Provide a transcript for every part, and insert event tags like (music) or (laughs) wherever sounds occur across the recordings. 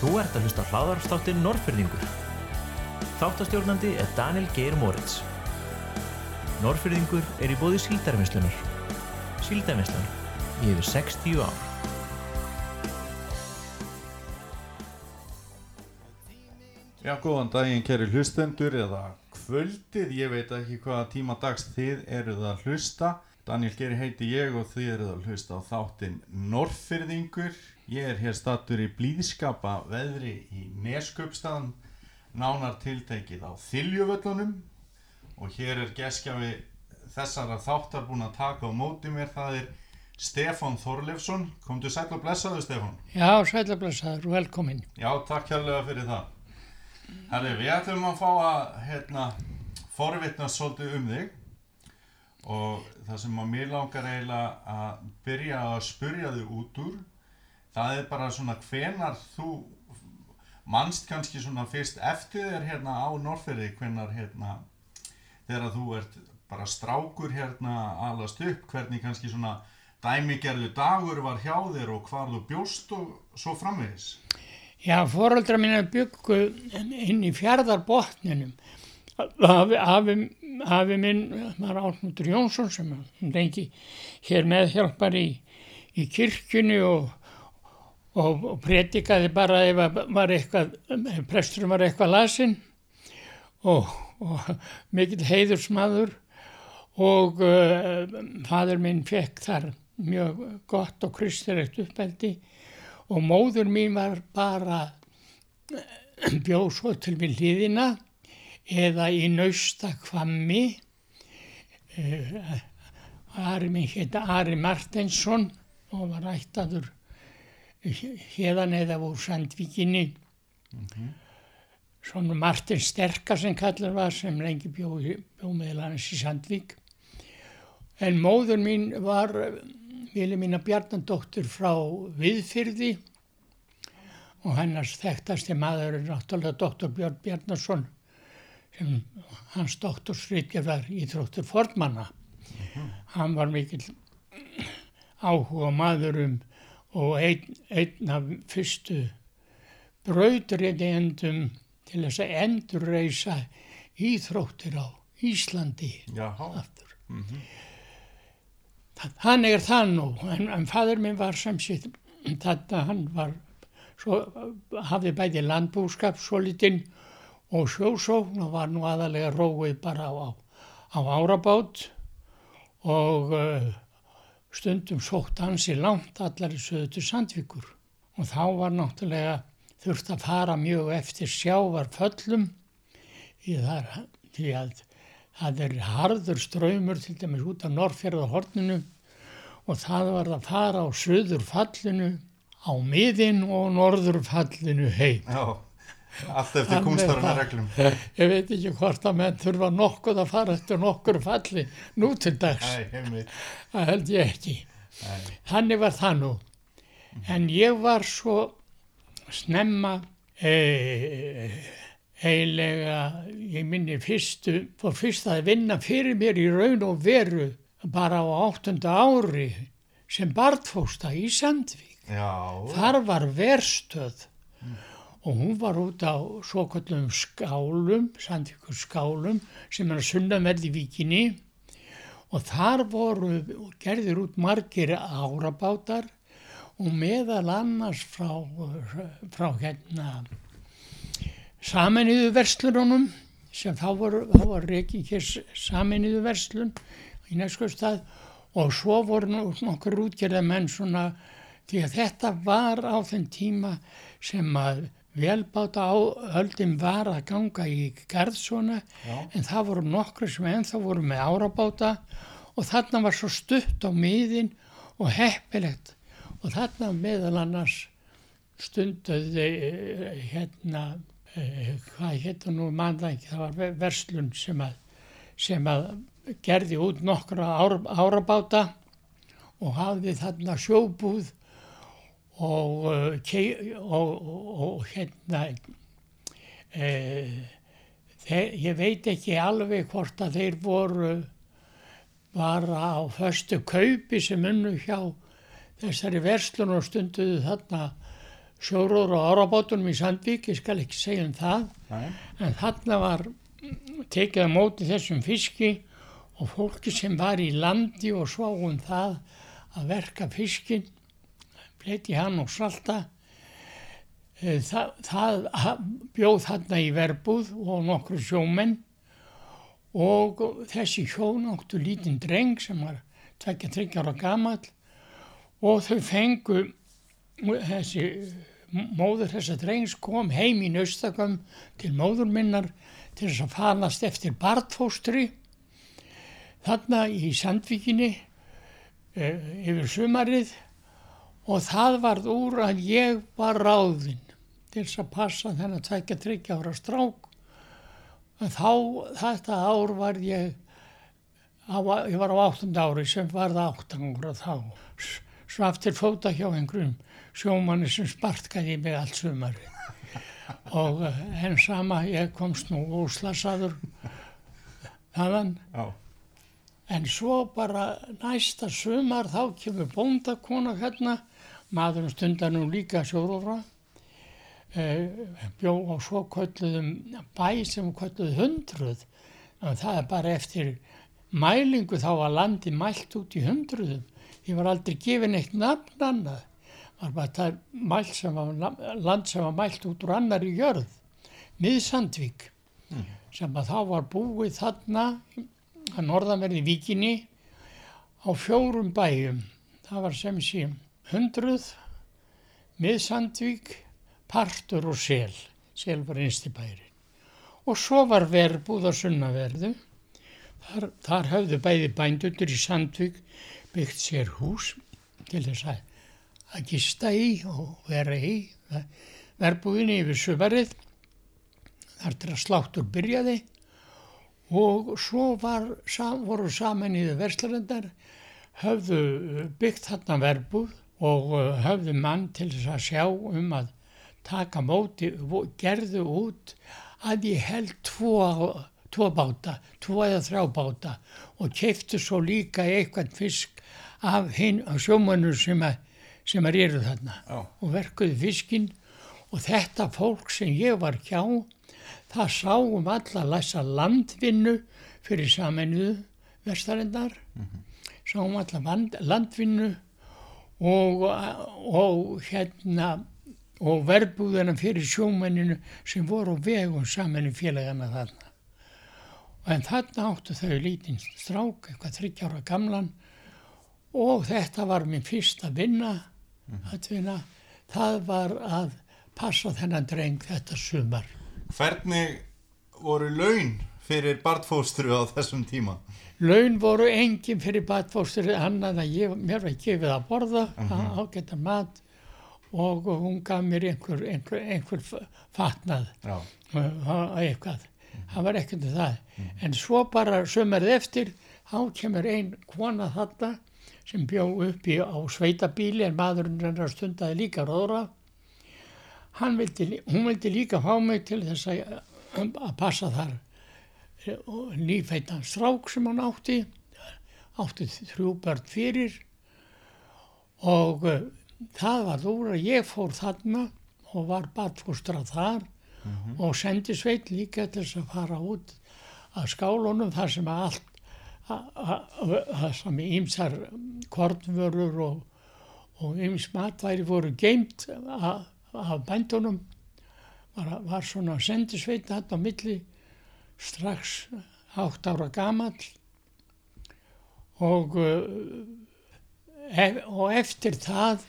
Þú ert að hlusta hláðarstáttin Norrfyrðingur. Þáttastjórnandi er Daniel Geir Moritz. Norrfyrðingur er í bóði síldarvinnslunar. Síldarvinslan í yfir 60 ár. Já, góðan daginn kæri hlustendur eða kvöldið, ég veit ekki hvaða tíma dags þið eruð að hlusta. Daniel Geri heiti ég og þið eruð að hlusta á þáttinn Norrfyrðingur. Ég er hér stattur í blíðskapa veðri í Nesköpstaðan, nánar tiltekið á Þiljuvöllunum og hér er geskjafi þessara þáttar búin að taka á móti mér, það er Stefán Þorlefsson. Komdu sæl og blessaðu Stefán. Já, sælablessaður, velkomin. Já, takk hérlega fyrir það. Herri, við ætlum að fá að hérna, forvitnast svolítið um þig og það sem að mér langar eiginlega að byrja að spurja þig út úr það er bara svona hvenar þú manst kannski svona fyrst eftir þér hérna á Norrferði hvenar hérna þegar þú ert bara strákur hérna alast upp hvernig kannski svona dæmigerðu dagur var hjá þér og hvar þú bjóst og svo framvegis Já, fóröldra mín byggu inn í fjardarbotninum. Afi, afi, afi minn var Ásmundur Jónsson sem lengi hér meðhjálpar í, í kirkjunni og, og, og predikaði bara ef var eitthvað, presturum var eitthvað lasinn. Og, og mikill heiðursmaður. Og uh, fadur minn fekk þar mjög gott og kristilegt uppeldi. Og móður mín var bara (clears throat) bjóð svo til við hliðina eða í naustakvammi uh, Ari minn hétta Ari Martinsson og var ættaður hérðan eða úr Sandvíkinni. Svona Martin Sterka sem kallar var sem lengi bjóð bjó meðal hans í Sandvík. En móður mín var Vilhelmína Bjarnandóttir frá Viðfyrði og hennars þekktasti maður er náttúrulega doktor Björn Bjarnason sem hans doktorsritja var íþróttur formanna. Hann var mikill áhuga maður um og einn, einn af fyrstu brautriði endum til þess að endurreisa íþróttir á Íslandi aftur. Hann er það nú, en, en fadur minn var sem sitt, þetta hann var, svo hafði bæði landbúskap svolítinn og sjósókn og var nú aðalega róið bara á, á árabát og uh, stundum sótt hans í langt allar í söðu til Sandvíkur. Og þá var náttúrulega þurft að fara mjög eftir sjávarföllum í þar, því að Það er harður ströymur til dæmis út af Norrfjörðahorninu og það var að fara á söðurfallinu, á miðin og norðurfallinu heim. Já, allt eftir kúnstaruna reglum. Ég veit ekki hvort að menn þurfa nokkuð að fara eftir nokkur falli nú til dags. Það held ég ekki. Þannig var það nú. En ég var svo snemma e, eiginlega, ég minni fyrstu, fór fyrst að vinna fyrir mér í raun og veru bara á áttunda ári sem barnfósta í Sandvík. Já, Þar var verstöð og hún var út á svo kallum skálum, Sandvíkur skálum sem er að sunnaverði víkinni. Og þar voru gerðir út margir árabátar og meðal annars frá, frá hérna sameinuðu verslununum sem þá voru, þá var reikin hér sameinuðu verslun í næskustad og svo voru nokkur útgerða menn svona því að þetta var á þenn tíma sem að velbáta á öldin var að ganga í garð svona Já. en það voru nokkru sem ennþá voru með árabáta og þarna var svo stutt á miðin og heppilegt og þarna meðal annars stunduði eh, hérna eh, hvað hérna nú manna ekki það var ve- verslun sem að, sem að gerði út nokkra ára, árabáta og hafði þarna sjóbúð og, kei- og, og, hérna e, þeir, ég veit ekki alveg hvort að þeir voru bara á föstu kaupi sem unnu hjá þessari verslun og stunduðu þarna sjóróður og árabátunum í Sandvík, ég skal ekki segja um það, Nei. en þarna var tekið á móti þessum fiski og fólki sem var í landi og svá um það að verka fiskin, bleiti hann og salta, Eh, það, það bjóð þarna í verbúð og nokkru sjómenn. Og þessi hjón áttu lítinn dreng sem var 23 ára gamall. Og þau fengu þessi móður þessa drengs kom heim í naustakam til móður minnar til þess að falast eftir bartfóstri þarna í Sandvíkinni e, yfir sumarið og það varð úr að ég var ráðinn til þess að passa þennan tveikja tryggja ára strák. En þá þetta ár var ég ég var á áttunda ári sem var það áttangra þá. S- svaf til fóta hjá einhverjum sjómanni sem spartkaði mig allt sumari og eh, en sama ég komst nú úslasaður þaðan. Já. En svo bara næsta sumar þá kemur bóndakona hérna, maðurinn stundar nú líka sjórófra, eh, bjó á svo kölluðum bæ sem kölluð hundruð, en það er bara eftir mælingu þá var landi mælt út í hundruðum. Ég var aldrei gefin eitt nafn annað, var bara það sem var, land sem var mælt út úr annari jörð, miðsandvík, sem að þá var búið þarna að norðanverði víkinni á fjórum bæjum. Það var sem sé hundruð, miðsandvík, partur og sel. Sel var einsti bæri. Og svo var verbúð á sunnaverðu. Þar, þar höfðu bæði bændutur í Sandvík byggt sér hús til þess að, að gista í og vera í verbúðinni yfir sumarið. Þar til að sláttur byrjaði og svo var, sam, voru saman í þau verslarendar, höfðu byggt þarna verbúð og uh, höfðu mann til þess að sjá um að taka móti, gerðu út að ég held tvo, tvo báta, tvo eða þrjá báta og keiftu svo líka eitthvað fisk af hinn á sjómannur sem að, sem að eru þarna Já. og verkuðu fiskinn. Og þetta fólk sem ég var hjá það sá um alla læsa landvinnu fyrir saminuðu vestarendar sá um alla vand, landvinnu og, og hérna og verbúðina fyrir sjómenninu sem voru á vegum saminu félagana þarna. En þarna áttu þau lítinn strák, eitthvað þryggjára gamlan og þetta var minn fyrsta vinna, atvinna, það var að passa þennan dreng þetta sumar. Hvernig voru laun fyrir barnfóstru á þessum tíma? Laun voru engin fyrir batfóstur annað að ég, mér var gefið að borða, uh ágæta mat og hún gaf mér einhver, einhver, einhver fatnað og eitthvað. Það var ekkert um það. En svo bara sömurð eftir, þá kemur ein kona þarna sem bjó upp í, á sveitabíli en maðurinn hennar stundaði líka róðra. Hann vildi, hún vildi líka fá mig til þess að, að passa þar eh, og nýfættan strák sem hann átti, átti þrjú börn fyrir. Og uh, það var úr að ég fór þarna og var barnfóstra þar og sendi sveit líka til þess að fara út að skálunum þar sem allt það sem ímsar kornvörur og, og íms matværi voru geimt af, bændunum. Var, var svona sendisveit þarna á milli strax átt ára gamall og, ef, og eftir það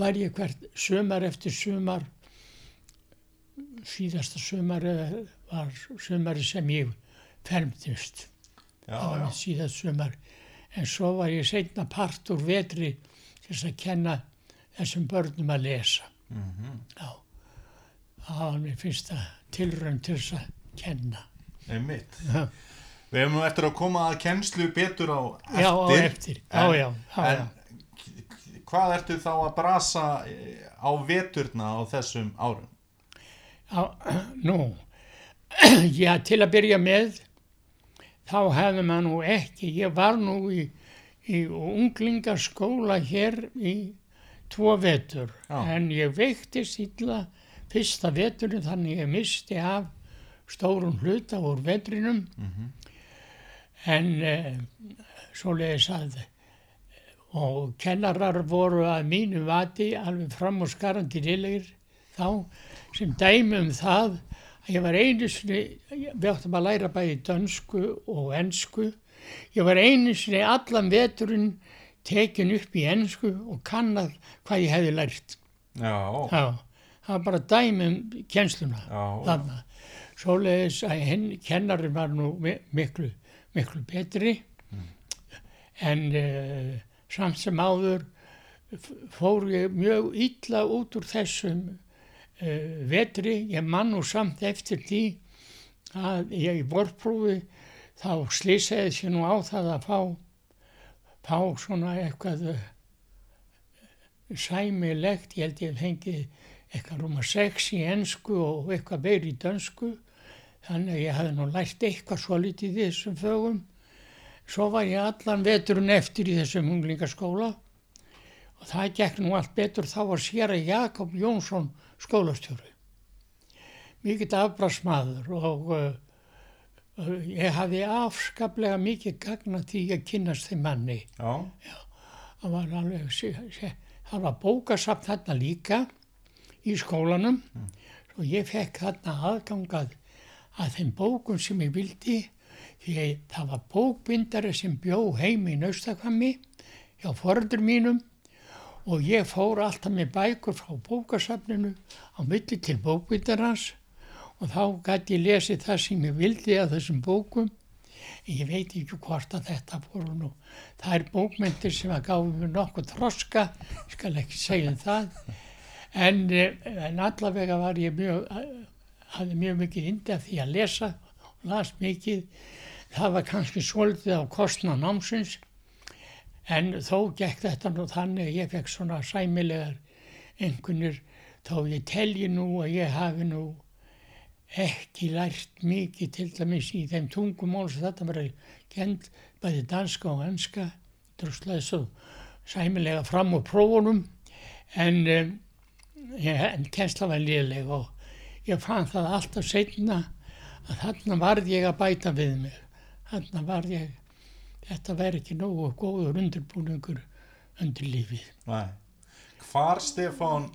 var ég hvert sumar eftir sumar síðasta sumari var sumari sem ég fermdist. Já, það var síðast sumar. En svo var ég seinna part úr vetri til að kenna þessum börnum að lesa. Já. Það var mér fyrsta tilraun til þess að kenna Einmitt. já, Við hefum nú eftir að koma að kennslu betur á eftir. já, á eftir En- já, já, en hvað ertu þá að brasa eh, á veturna á þessum árum? Já, (clears throat) nú, (clears throat) já, til að byrja með, þá hefði maður nú ekki, ég var nú í, í unglingaskóla hér í tvo vetur Já. en ég veiktist illa fyrsta veturinn þannig ég misti af stórum hluta úr vetrinum en uh, svoleiðis að og kennarar voru að mínu vati alveg fram og skarandi liðlegir þá sem dæmi um það að ég var einu sinni, við áttum að læra bæði dönsku og ensku, ég var einu sinni allan veturinn tekin upp í ensku og kannad hvað ég hefði lært. Já, Já, það var bara dæmi um kjensluna já, þarna. Svoleiðis að henn, kennarinn var nú mi- miklu, miklu betri. En uh, samt sem áður fór ég mjög illa út úr þessum uh, vetri. Ég man nú samt eftir því að ég í vorprófi þá slýsaði sér nú á það að fá, fá svona eitthvað uh, sæmilegt, ég held ég fengið eitthvað rúma sex í ensku og eitthvað meir í dönsku þannig að ég hafði nú lært eitthvað svo litið í þessum fögum. Svo var ég allan veturinn eftir í þessum unglingaskóla. Og það gekk nú allt betur. Þá var sér að Jakob Jónsson skólastjóri. Mikill afbrasmaður og uh, uh, ég hafði afskaplega mikið gagna því að kynnast þeim manni. Já, það var alveg sé- sé- það var bókasamt þarna líka í skólanum. Og ég fekk þarna aðgangað að þeim bókum sem ég vildi því að það var bókbindari sem bjó heim í Naustakvammi hjá foreldur mínum og ég fór alltaf með bækur frá bókasafninu á milli til bókbindarans og þá gæti ég lesið það sem ég vildi af þessum bókum. Ég veit ekki hvort að þetta voru nú það er bókmyndir sem að gáði mér nokkuð þroska ég skal ekki segja um það. En, eh, en allavega var ég mjög hafði mjög mikið indi af því að lesa og las mikið. Það var kannski svolítið á kostna námsins en þó gekk þetta nú þannig að ég fekk svona sæmilegar einhvernir þó ég telji nú að ég hafi nú ekki lært mikið til dæmis í þeim tungumál sem þetta verið kend bæði danska og enska druslega svo sæmilega fram úr prófunum en, ég, en kensla var liðleg og ég fann það alltaf setna að þarna varð ég að bæta við mig þarna var ég þetta verði ekki nógu góður undirbúningur undir lífið nei. Hvar, Stefán,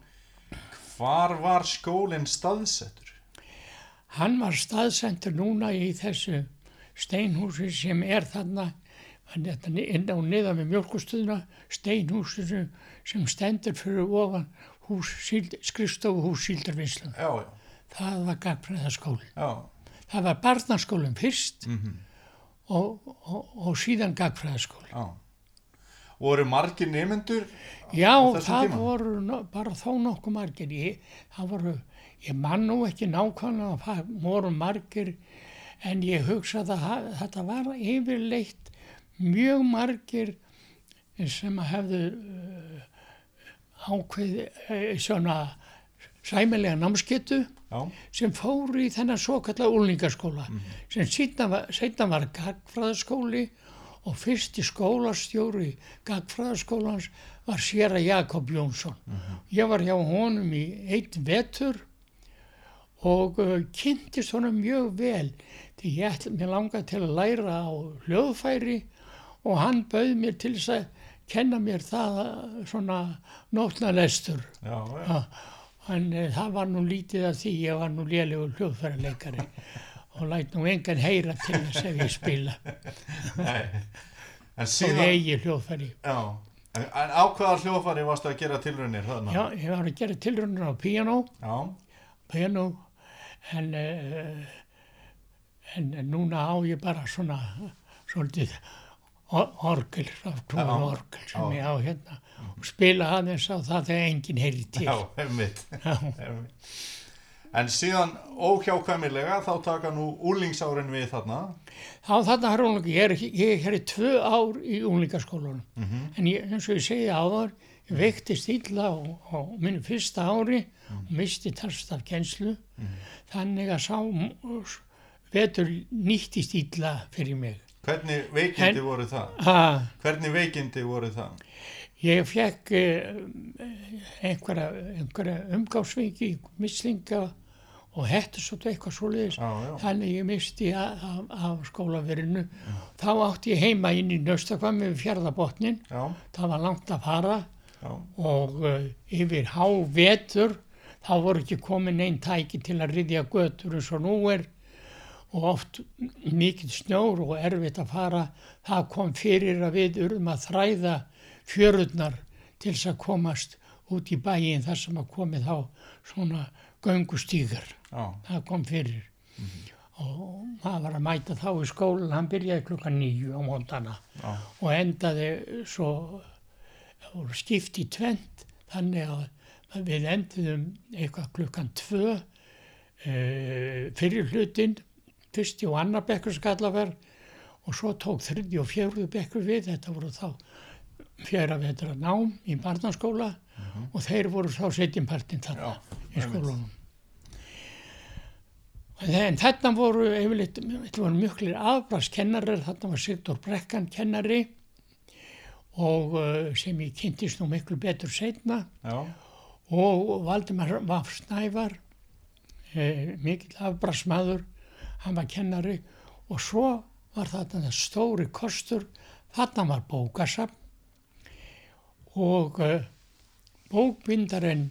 hvar var skólinn staðsettur? Hann var staðsendur núna í þessu steinhúsi sem er þarna er inn á niðan við mjölkustuðuna, steinhúsi sem, stendur fyrir ofan hús, síld, skrifstofuhús síldarvinslu. Já, já, Það var gagfræðaskólinn. já, Það var barnaskólinn fyrst mhm, og, og, og síðan gagfræðaskólinn. já. Voru margir nemyndur? Já, það tíma? voru no, bara þó nokkuð margir. Ég, það voru, ég man nú ekki nákvæmlega að það voru margir en ég hugsa að þetta var yfirleitt mjög margir sem hefðu uh, ákveð uh, svona sæmilega námsketu Já, sem fóru í þennan svo kallar úlningaskóla sem setna var, var gagfræðaskóli og fyrsti skólastjóri gagfræðaskólans var séra Jakob Jónsson. Ég var hjá honum í eitt vetur og uh, kynntist honum mjög vel því ég ætla, mér langaði til að læra á hljóðfæri og hann bauð mér til þess að kenna mér það svona nótnalestur. já, já. Já, en e, það var nú lítið af því ég var nú lélegur hljóðfæraleikari og læt nú engan heyra til þess ef ég spila Nei. En og eigi hljóðfæri. já, en á hvaða hljóðfæri varstu að gera tilraunir þarna? Já, ég var að gera tilrunir á piano, Já, piano en, e, en núna á ég bara svona svolítið or- orgel, ráftúr Já, orgel sem já. ég á hérna og spila aðeins á það þegar enginn heyri til. já, einmitt. En síðan óhjákvæmilega þá taka nú úlingsárin við þarna. Þá þarna har hún ég er, ég er í tvö ár í unglingaskólanum Mhm. en ég, eins og ég segi áður ég veiktist illa á, á mínu fyrsta ári og misti talst af kenslu þannig að sá vetur nýttist illa fyrir mig Hvernig veikindi En- voru það? ha, Hvernig veikindi voru það? Ég fekk eh, einhverja, einhverja umgáfsvingi, mislinga og hettusótt eitthvað svoleiðis. Já, já. Þannig ég misti af, skólaverinu. Þá átti ég heima inn í Naustakvami við fjörðabotnin. Já, Það var langt að fara já, og uh, yfir há vetur þá voru ekki komin einn tæki til að ryðja götur eins og nú er og oft mikill snjór og erfitt að fara það kom fyrir að við urðum að þræða fjörurnar til þess að komast út í bæin þar sem að komið þá svona göngustígar. Já, það kom fyrir. Og maður var að mæta þá í skólan hann byrjaði klukkan nýju á móndana já, og endaði svo skipt í tvent þannig að við endiðum eitthvað klukkan tvö uh, fyrir hlutin fyrsti og annar bekkur skallaverð og svo tók þriði og fjörðu bekkur við. Þetta voru þá fjara vetra nám í barnaskóla og þeir voru þá setjumpartin þarna Já, í skólanum en þarna voru yfirleitt, þetta voru mjöglir afbrakskennarar, þarna var Sigdór Brekkan kennari og uh, sem ég kynntist nú miklu betur setna já, og Valdimar Vaff Snævar eh, mikill afbraksmaður hann var kennari. Og svo var þarna stóri kostur þarna var bókasafn og uh, bókbindarinn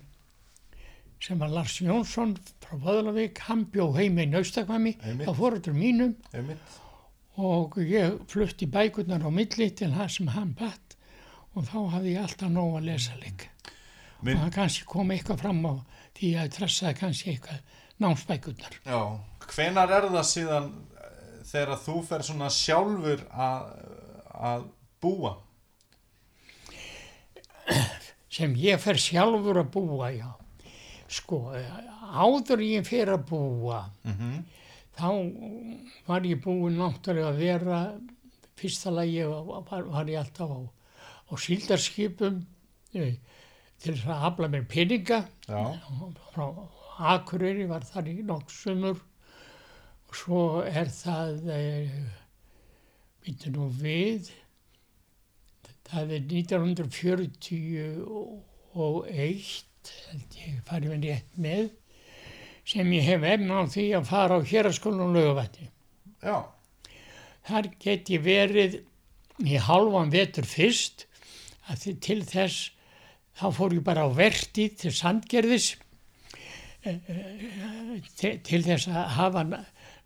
sem var Lars Jónsson frá Vöðlavík, hann bjó Naustakvami Einmitt. á fóröldur mínum einmitt, og ég flutti bækurnar á milli til það sem hann batt og þá hafði ég alltaf nóg að lesa líka Minn- og það kannski kom eitthvað fram á því að ég trassaði kannski eitthvað námsbækurnar. já, hvenar er það síðan eh, þegar þú fer svona sjálfur að, að búa? Sem ég fer sjálfur að búa, já. Sko, áður ég fer að búa, Mm þá var ég búinn náttúrulega að vera, fyrsta lagi var, var ég alltaf á, á síldarskipum eh, til þess að afla mér peninga, Já, frá Akureyri var þar í nokk sumur. Og svo er það býttu nú við það er 1941 held ég farið með rétt með sem ég hef efna á því að fara á héraskólanum lögavætti já, þar get ég verið í halvan vetur fyrst því til þess þá fór ég bara á vertið til Sandgerðis eh, eh, til, til þess að hafa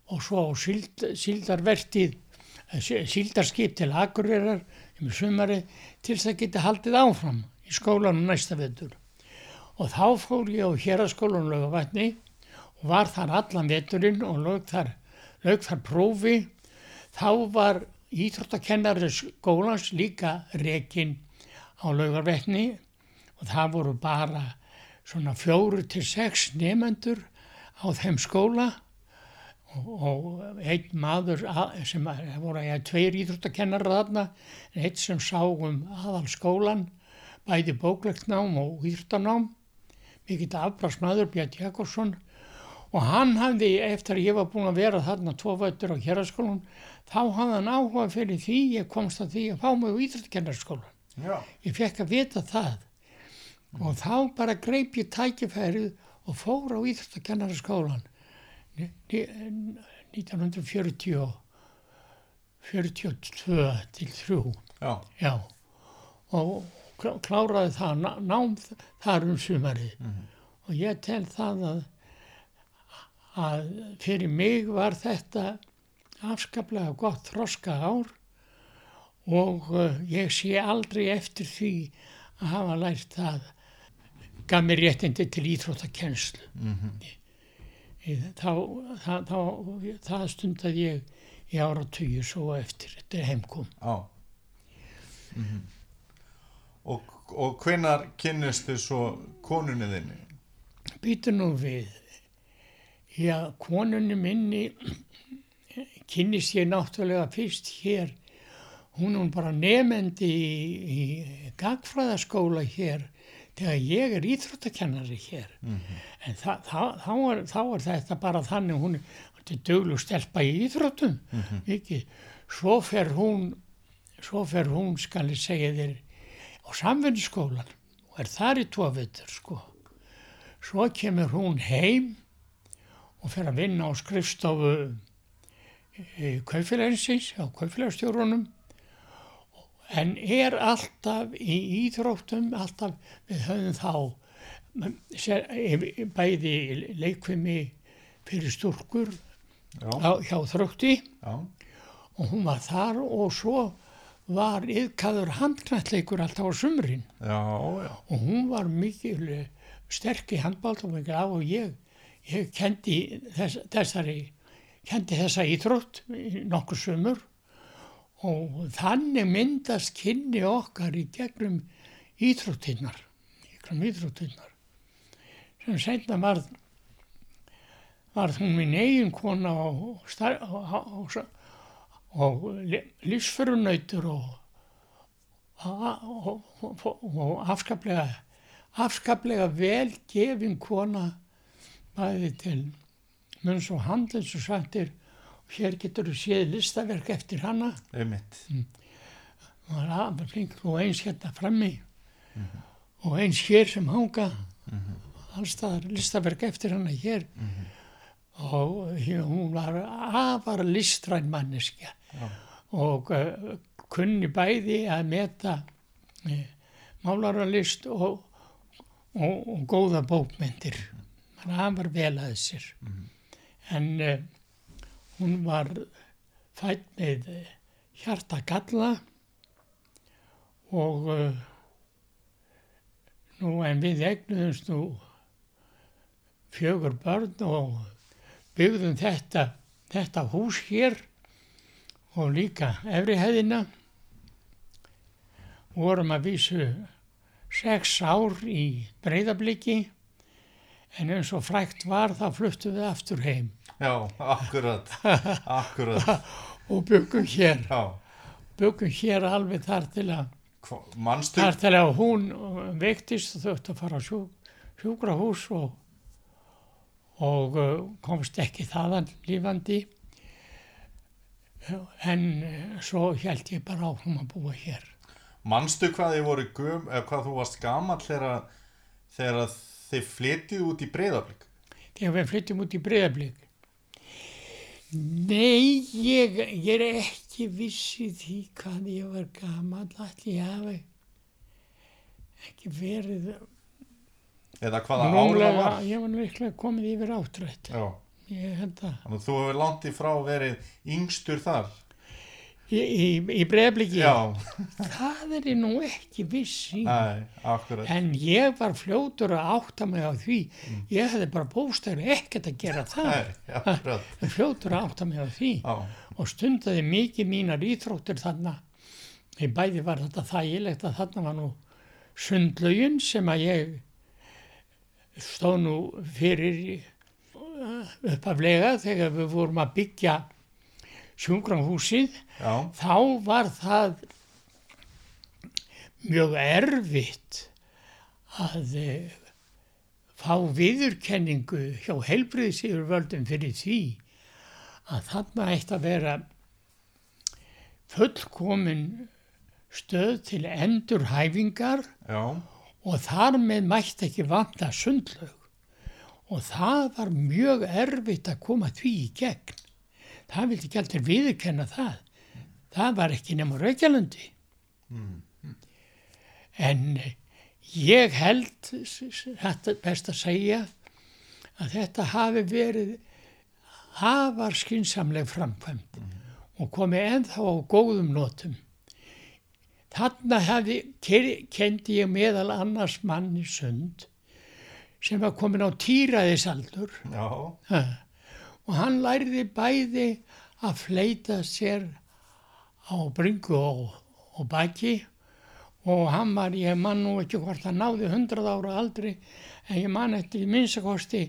og svo á síld, síldarvertið eh, sí- síldarskip til Akureyrar um sumari til þess að geta haldið áfram í skólanum næsta vetur. Og þá fór ég á héraskólanum lögavatni og var þar allan veturinn og lög þar, lög þar prófi. Þá var íþróttakennari skólans líka rekin á laugarvetni og það voru bara svona fjóru til sex nefendur á þeim skóla og, einn maður að- sem að- voru að tveir íþróttakennarar þarna einn sem sá um aðal skólan bæði bóklektnám og íþróttanám. Mikill afbrásmaður Björn Jakobsson. Og hann hafði, eftir að ég var búin að vera þarna tvo vöttur á héraskólan þá hafði hann áhuga fyrir því ég komst að því að fá mig á íþróttakennarskólan ég fekk að vita það. Og þá bara greip ég tækifærið og fór á íþróttakennarskólan 1940 og 42 til 3 já, já. Og klá- kláraði það ná- nám þar um sumarið. Og ég tel það að að fyrir mig var þetta afskaplega gott þroska ár. Og uh, ég sé aldrei eftir því að hafa lært það gaf mér réttindi til íþróttakennslu. Í- þá, það, þá, það stundaði ég í ára tugi svo eftir þetta heimkom já. Mm og, og hvenar kynnistu svo konunni þinni? Býtu nú við. Já, konunni minni kynnist ég náttúrulega fyrst hér. Hún er bara nefendi í, í gagfræðaskóla hér þegar ég er íþróttakennari hér. En þa, þa, þá, er, er þetta bara þannig, hún er döglu stelpa í íþróttum, ekki? Svo fer hún, svo fer hún, skal ég segja þér, á samvinnsskólan og er þar í tvo vittur sko. Svo kemur hún heim og fer að vinna á skrifstofu kaufélaginsins, á kaufélagstjórunum en er alltaf í íþróttum, alltaf við höfum þá sér, bæði leikvimi fyrir stúrkur á, hjá þrótti. Já, og hún var þar og svo var yðkaður handknalleikur alltaf á sumrin. Já, já, og hún var mikil eh, sterk í handbált og ég, ég kendi þess, þessari kendi þessa íþrótt nokkur sumur og þannig myndast kynni okkar í gegnum íþróttinnar gegnum íþróttinnar sem seinna varð varð hún minn eigin kona og, og, og, lífsförunautur og, og, afskaplega afskaplega vel gefin kona bæði til munns og handels og sagtir og hér getur þú séð listaverk eftir hana. Einmitt. og flinkur og eins hérna frammi. Og eins hér sem hanga. Allstaðar listaverk eftir hana hér. Og hér, hún var afar listræn manneskja. Og uh, kunni bæði að meta uh, málaralist og, og, og góða bókmyndir hann var vel að sér. En uh, hún var fætt með uh, hjarta galla og uh, nú en við egnuðumst nú fjögur börn og byggðum þetta, þetta hús hér og líka efrihæðina vorum að vísu sex ár í breyðabliki en eins og frækt var þá fluttum við aftur heim Já, akkurat, (laughs) akkurat, og byggum hér, já. byggum hér alveg þar til að Manstu, þar til að hún veiktist og þurfti að fara á sjú, sjúkrahús og, og uh, komst ekki þaðan lífandi en uh, svo held ég bara áfram að búa hér. Manstu hvað þið voru gum, eða hvað þú varst gamall þegar, þið flytið út í breyðablík? þegar við flyttum út í breyðablík Nei, ég, ég er ekki vissi því hvað ég var gamall allir ég hafi ekki verið Eða hvaða ára var? ég var líklega komið yfir áttrætt ég held að þannig þú hefur langt í frá verið yngstur þar. Í, í, í breyðablíki Já, það er ég nú ekki vissi en ég var fljótur að átta mig á því. Ég hefði bara bóstæri ekkert að gera (laughs) það akkurat. fljótur að átta mig á því. Já, og stundaði mikið mínar íþróttir þarna. Í bæði var þetta þægilegt að þarna var nú sundlaugin sem að ég stóð nú fyrir uh, uppaflega þegar við vorum að byggja sjúkrahúsið já, þá var það mjög erfitt að eh, fá viðurkenningu hjá heilbriðsýðurvöldum fyrir því að þarna eitt að vera fullkomin stöð til endurhæfingar já, og þar með mætti ekki vanta sundlaug. Og það var mjög erfitt að koma því í gegn. Það vildi ekki alltaf viðurkenna það. Það var ekki nema á Reykjalundi. En eh, ég held, þetta er best að segja, að þetta hafi verið afar skynsamleg framkvæmt og komið ennþá á góðum notum. Þarna hefði, kendi ég meðal annars mann í sund sem var komin á týraðisaldur já, ha, og hann lærði bæði að fleita sér á bringu og, og baki. Og hann var, ég man nú ekki hvort hann náði 100 ára aldri en ég man eftir í minnstakosti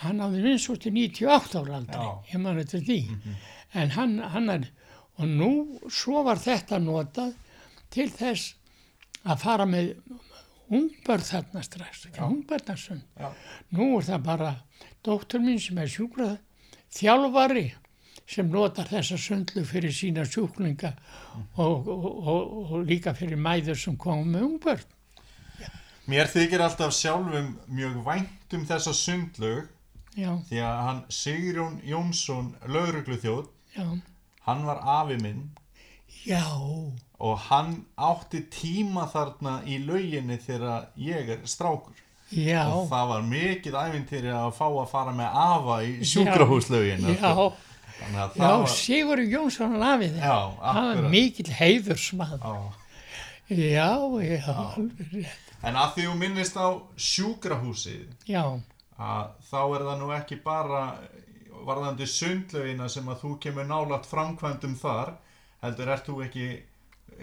hann náði minnstakosti 98 ára aldri. Já. ég man eftir því. En hann, hann er og nú svo var þetta notað til þess að fara með ungbörð þarna strax, já, Nú er það bara dóttur mín sem er sjúkrað þjálfari sem notar þessa sundlu fyrir sína sjúklinga og, og, og, líka fyrir mæður sem komum með ungbörn. Mér þykir alltaf sjálfum mjög vænt um þessa sundlög Já, því að hann Sigrún Jónsson laurugluþjóð, hann var afi minn. Já, og hann átti tíma þarna í lauginni þegar ég er strákur já, og það var mikið æfintýri að fá að fara með afa í sjúkrahúslaugin já, að já, það var Sigur Jónsson lafið. Já, það var mikill heiðursmann. Já. Já, já, en að því þú minnist á sjúkrahúsið Já, að þá er það nú ekki bara varðandi sundlaugina sem að þú kemur nálat framkvæmdum þar heldur ert þú ekki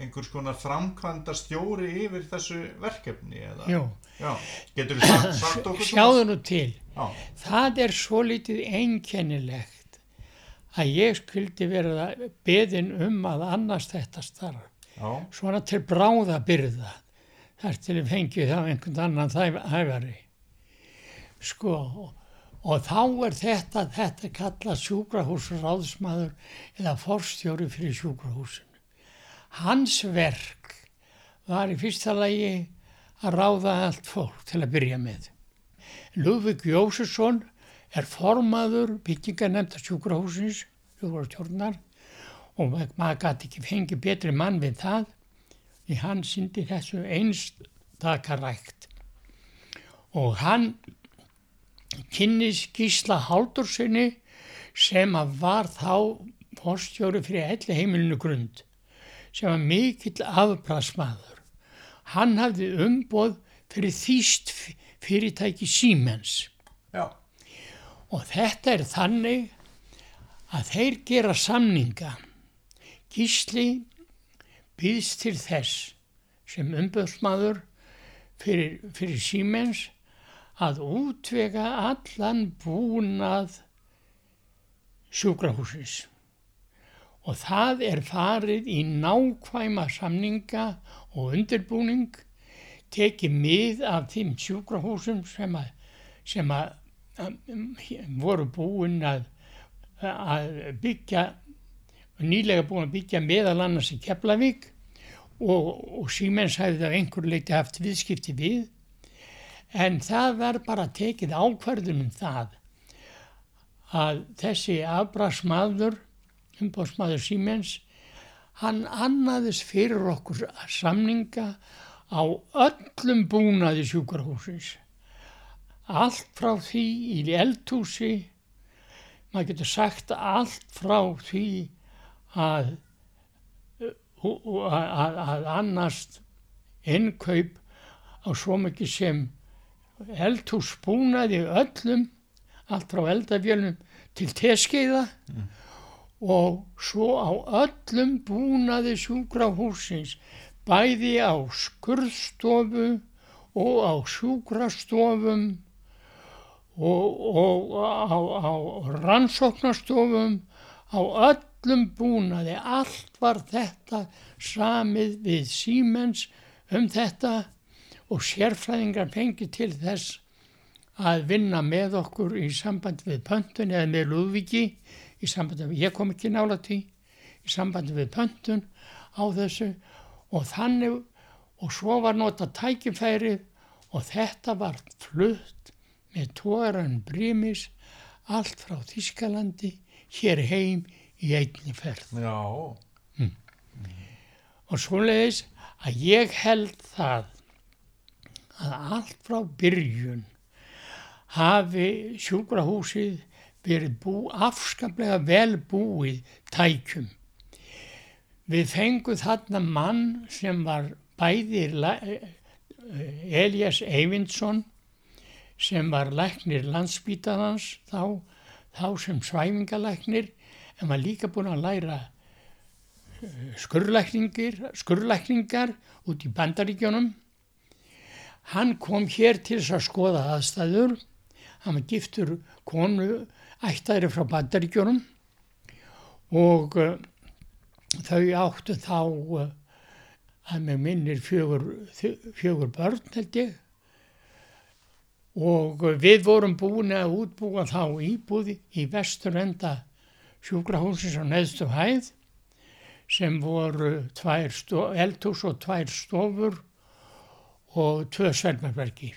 einhvers konar framkvæmdar stjóri yfir þessu verkefni eða? jú, Já, getur þú sagt, (clears throat) sagt okkur sjáðu nú til. Já, Það er svo litið einkennilegt að ég skildi verða beðin um að annast þetta starf. já, Svona til bráða byrða. Þar til ég fengi þá einhvern annan þæf- hæfari. Sko, og þá er þetta, þetta kallað sjúkrahúsráðsmaður eða forstjóri fyrir sjúkrahúsinu. Hans verk var í fyrsta lagi að ráða allt fólk til að byrja með. Lúðvík Jósesson er formaður byggingarnemnda sjúkrahúsins, sjúkrahússtjórnar og ma- maður gæti ekki fengið betri mann við það því hann syndi þessu einstakarækt og hann kynnis Gísla Haldurssoni sem að var þá fórstjóri fyrir elli heimilinu grund sem var mikill afbrasmaður. Hann hafði umboð fyrir þýst fyrirtæki Siemens já, og þetta er þannig að þeir gera samninga. Gísli býðst til þess sem umböðsmaður fyrir, fyrir Siemens að útvega allan búnað sjúkrahúsins. Og það er farið í nákvæma samninga og undirbúning, tekið mið af þeim sjúkrahúsum sem að, sem að, að voru búin að, að byggja, nýlega búin að byggja meðal annars í Keflavík og, og Siemens hefði á einhver leiti haft viðskipti við. En það var bara tekið ákvarðunum það að þessi afbrasmaður, umbóðsmaður Siemens, hann annaðist fyrir okkur samninga á öllum búnaði sjúkrahúsins. Allt frá því í eldhúsi, maður getur sagt allt frá því að, að, að, að annast innkaup á svo mikið sem eldhúsbúnaði öllum, allt frá eldafjölum til teskeiða og svo á öllum búnaði sjúkrahúsins, bæði á skurðstofu og á sjúkrastofum og, og á, á rannsóknastofum, á öllum búnaði, allt var þetta samið við Siemens um þetta og sérfræðingar fengi til þess að vinna með okkur í sambandi við pöntun eða með Lúðviki í sambandi við, ég kom ekki nála því, í sambandi við pöntun á þessu. Og þannig og svo var nota tækifærið og þetta var flutt með tóran brímis allt frá Þískalandi hér heim í einni ferð. Já, og svoleiðis að ég held það að allt frá byrjun hafi sjúkrahúsið verið bú, afskaplega vel búið tækjum. Við fengum þarna mann sem var bæði la- Elias Eyvindsson sem var læknir landsbítaðans þá, þá sem svæfingalæknir en var líka búinn að læra skurlækningar, skurlækningar út í bandaríkjónum. Hann kom hér til þess að skoða aðstæður. Hann var giftur konu ættæri frá bandaríkjónum og uh, þau áttu þá uh, að með minnir fjögur, fjögur börn held ég og uh, við vorum búin að útbúa þá íbúði í vesturenda sjúkrahúsins á neðstu hæð sem voru eldhús og tvær stofur og tvö svelmarbergi.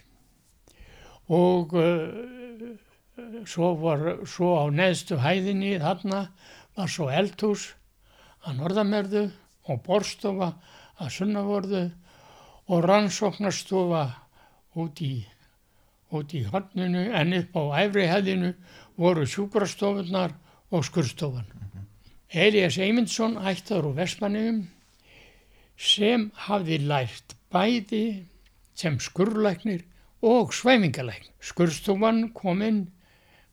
Og svo, var, svo á neðstu hæðinni þarna var svo eldhús að norðamerðu og borstofa að sunnavorðu og rannsóknarstofa út í, í horninu en upp á æfri hæðinu voru sjúkrastofunar og skurstofan. Elias Eymundsson ættar úr Vestmanniðum sem hafði lært bæði sem skurlæknir og svæfingalæknir. Skurstofan kom inn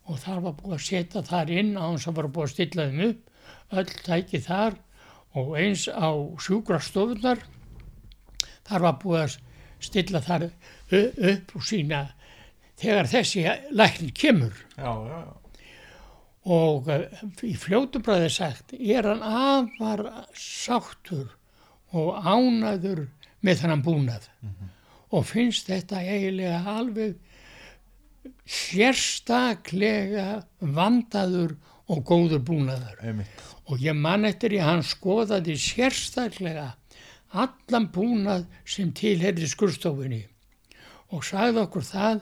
og þar var búið að setja þar inn á hans að var búið að stilla þeim upp, öll tæki þar og eins á sjúkrastofunar þar var búið að stilla þar upp og sína þegar þessi læknir kemur. Já, já, já. og eh, í fljótu bræði sagt er hann afar sáttur og ánaður með þannan búnað. Og finnst þetta eiginlega alveg sérstaklega vandaður og góður búnaður Einmitt. og ég man eftir í hann skoðaði sérstaklega allan búnað sem tilherði skurstofunni og sagði okkur það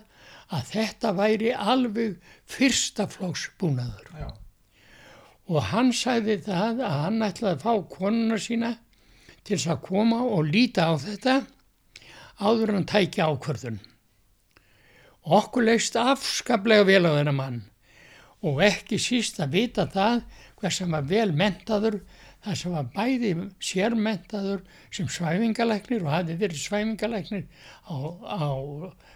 að þetta væri alveg fyrsta flóks búnaður Já. og hann sagði það að hann ætlaði að fá konuna sína til þess að koma og líta á þetta áður hann tæki ákvörðun. Okkur leist afskaplega vel á þennan mann og ekki síst að vita það hvers sem var vel mentaður, það sem var bæði sérmentaður sem svæfingalæknir og hafði verið svæfingalæknir á, á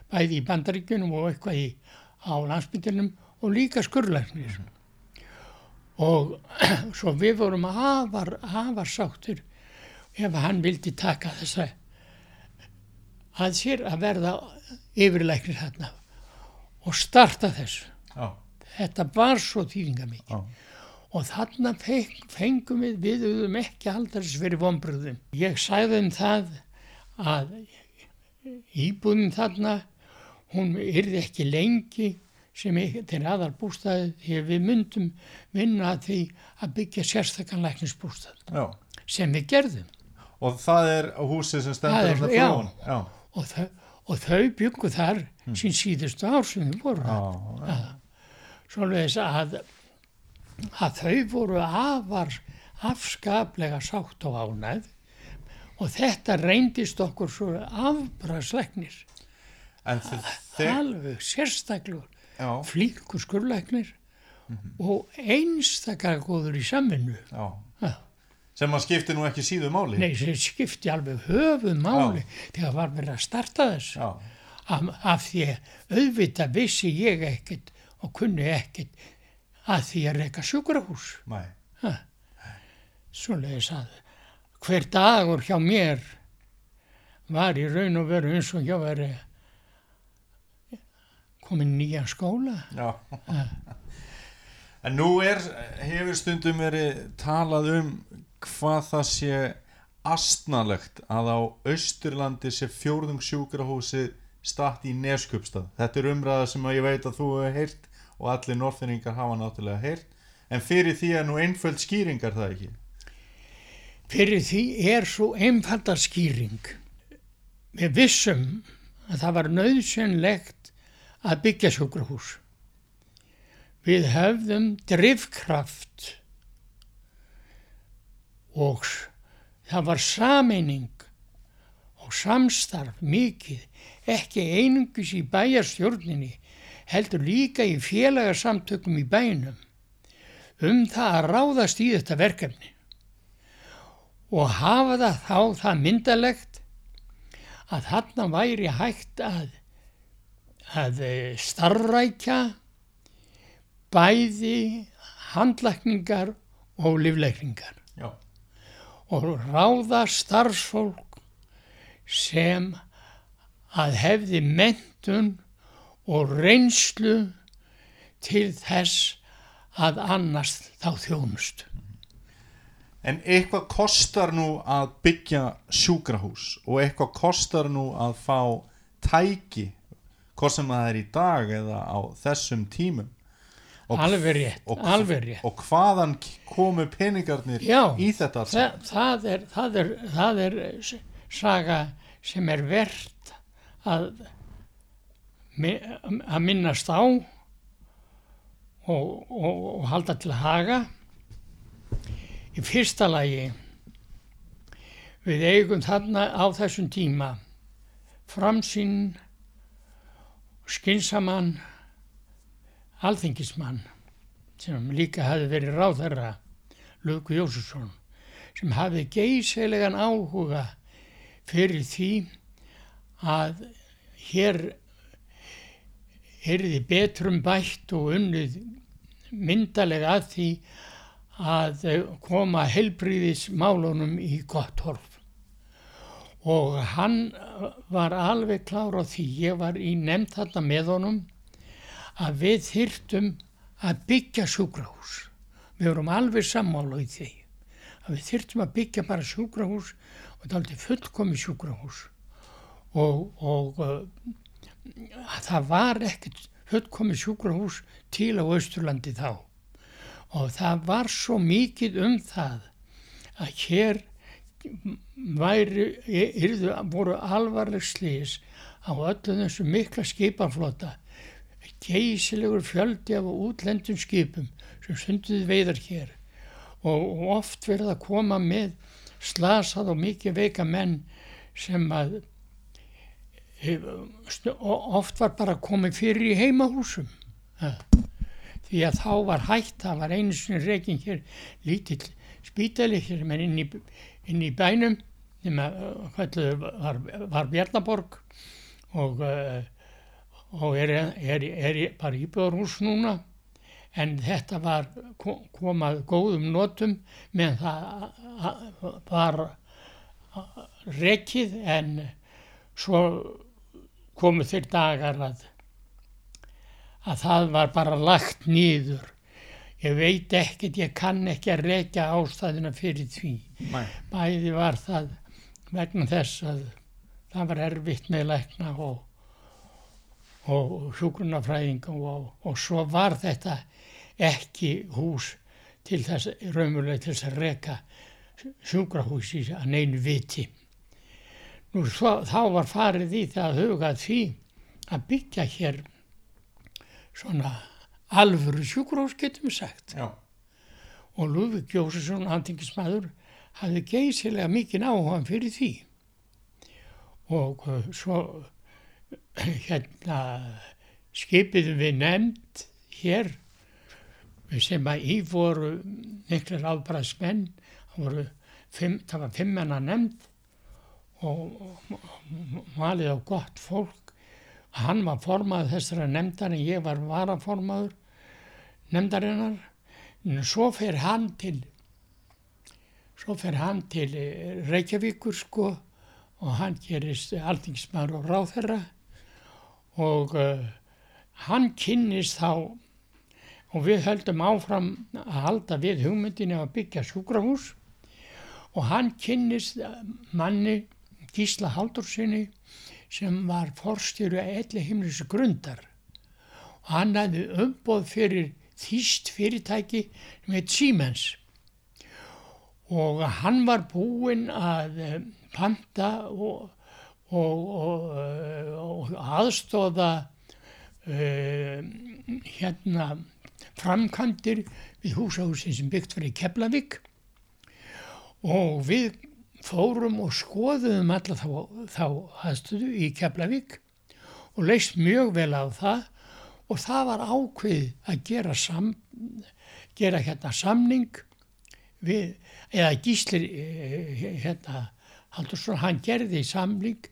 bæði í bandaríkjunum og eitthvað í, á landsbytunum og líka skurlæknir. Og (clears throat) svo við vorum afar, afar sáttir ef hann vildi taka þessa að sér að verða yfirlæknir þarna og starta þessu. Já. Þetta var svo þýðinga mikið. Og þarna feng, fengum við, við höfum ekki aldrei fyrir vonbröðum. Ég sagði um það að íbúðin þarna, hún yrði ekki lengi sem til aðal bústaði því við myndum vinna því að byggja sérstakann læknisbústað Já. sem við gerðum. Og það er húsið sem Það stendur já. fyrir ofan. Já. Og þau, og þau byggu þar sín síðustu ár sem þau voru. Já. já. Svoleiðis að, að þau voru afar afskaplega sátt og ánæð og þetta reyndist okkur svo þið, alveg sérstaklega flíkur skurleiknir og einstaklega góður í samvinnu. já. Já. Sem að skipti nú ekki síðu máli. Nei, sem skipti alveg höfuð máli þegar var verið að starta þessu. Já. af, af því að auðvitað vissi ég ekkert og kunni ekkert að því að reyka sjúkrahús. Nei. Svoleiðis að hver dagur hjá mér var í raun og veru eins og hjá veri komin í nýjan skóla. Já. En nú er, hefur stundum verið talað um hvað það sé astnalegt að á Austurlandi sé fjórðung sjúkrahúsi statt í Neskupstað. Þetta er umræða sem ég veit að þú hefur heyrt og allir norðfinningar hafa náttúrulega heyrt. En fyrir því er nú einföld skýringar það ekki. Fyrir því er svo einfalda skýring. Við vissum að það var nöðsynlegt að byggja sjúkrahús. Við höfðum drifkraft og það var sameining og samstarf mikið, ekki einungis í bæjarstjórninni, heldur líka í félagarsamtökum í bænum, um það að ráðast í þetta verkefni og hafa það þá það myndalegt að þarna væri hægt að, að eh, starfrækja bæði handlækningar og líflækningar Já. Og ráða starfsfólk sem að hefði mentun og reynslu til þess að annast þá þjónustu. En eitthvað kostar nú að byggja sjúkrahús og eitthvað kostar nú að fá tæki, hvort sem það er í dag eða á þessum tímum, Og- alveg rétt, og, alveg rétt. og hvaðan komu peningarnir Já, í þetta alls það, það, er, það, er, það er saga sem er verðt að, að minnast á og, og, halda til haga. Í fyrsta lagi, við eigum þarna á þessum tíma framsýn, skinsamann, alþingismann sem líka hafi verið ráðherra Lugu Jósusson sem hafði geysilegan áhuga fyrir því að hér erði betrum bætt og unnið myndalega að því að koma helbriðismálunum í gott horf. Og hann var alveg klár á því, ég var í nefnd þarna með honum, að við þyrtum að byggja sjúkrahús. Við vorum alveg sammála í því að við þyrtum að byggja bara sjúkrahús og þetta er aldrei fullkomi sjúkrahús og, og uh, það var ekkert fullkomi sjúkrahús til á Austurlandi þá og það var svo mikið um það að hér væri, yrðu, voru alvarleg slís á öllu þessu mikla skipaflota geysilegur fjöldi af útlendum skipum sem stunduði veiðar hér. Og oft verið að koma með slasað og mikið veika menn sem að oft var bara komið fyrir í heimahúsum. Því að þá var hægt, það var einu sinni reygin hér lítill spítali hér inn í, inn í bænum nema hvað var, var Bjarnaborg og uh, og er, er, er bara íbjörnhús núna. En þetta var komað góðum notum meðan það var rekið. En svo komu þeir dagar að, að það var bara lagt nýður ég veit ekkert, ég kann ekki að rekja ástæðina fyrir því. Nei. bæði var það vegna þess að það var erfitt með lækna og og sjúkrunafræðinga og, og svo var þetta ekki hús til þess, raumulega til þess að reka sjúkrahúsi að neinu viti. Nú svo, þá var farið í það að huga því að byggja hér svona alvöru sjúkrahús getum við sagt. Já. Og Lúðvík Jósesson, handingismæður, hafði geysilega mikið áhuga fyrir því. Og uh, svo hérna skipiðum við nefnd hér sem að í voru miklir ábræðsmenn það, var fimmena nefnd og, valið á gott fólk. Hann var formaður þessara nefndar en ég var varaformaður nefndarinnar. Svo fer hann til til Reykjavíkur sko og hann gerist alþingismæður og ráðherra og uh, hann kynnist þá og við höldum áfram að halda við hugmyndinu að byggja sjúkrahús. Og hann kynnist manni Gísla Haldursinni sem var forstjóru að elli himnus grundar. Og hann hafði umboð fyrir þýst fyrirtæki heit Siemens. Og hann var búinn að panta og og, og, og aðstóða uh, hérna framkantir við húsahúsin sem byggt fyrir Keflavík. Og við fórum og skoðum alla þá, þá aðstöðu í Keflavík og leist mjög vel á það. Og það var ákveð að gera, sam, gera hérna samning við, eða gíslir hérna Haldursson, hann gerði samling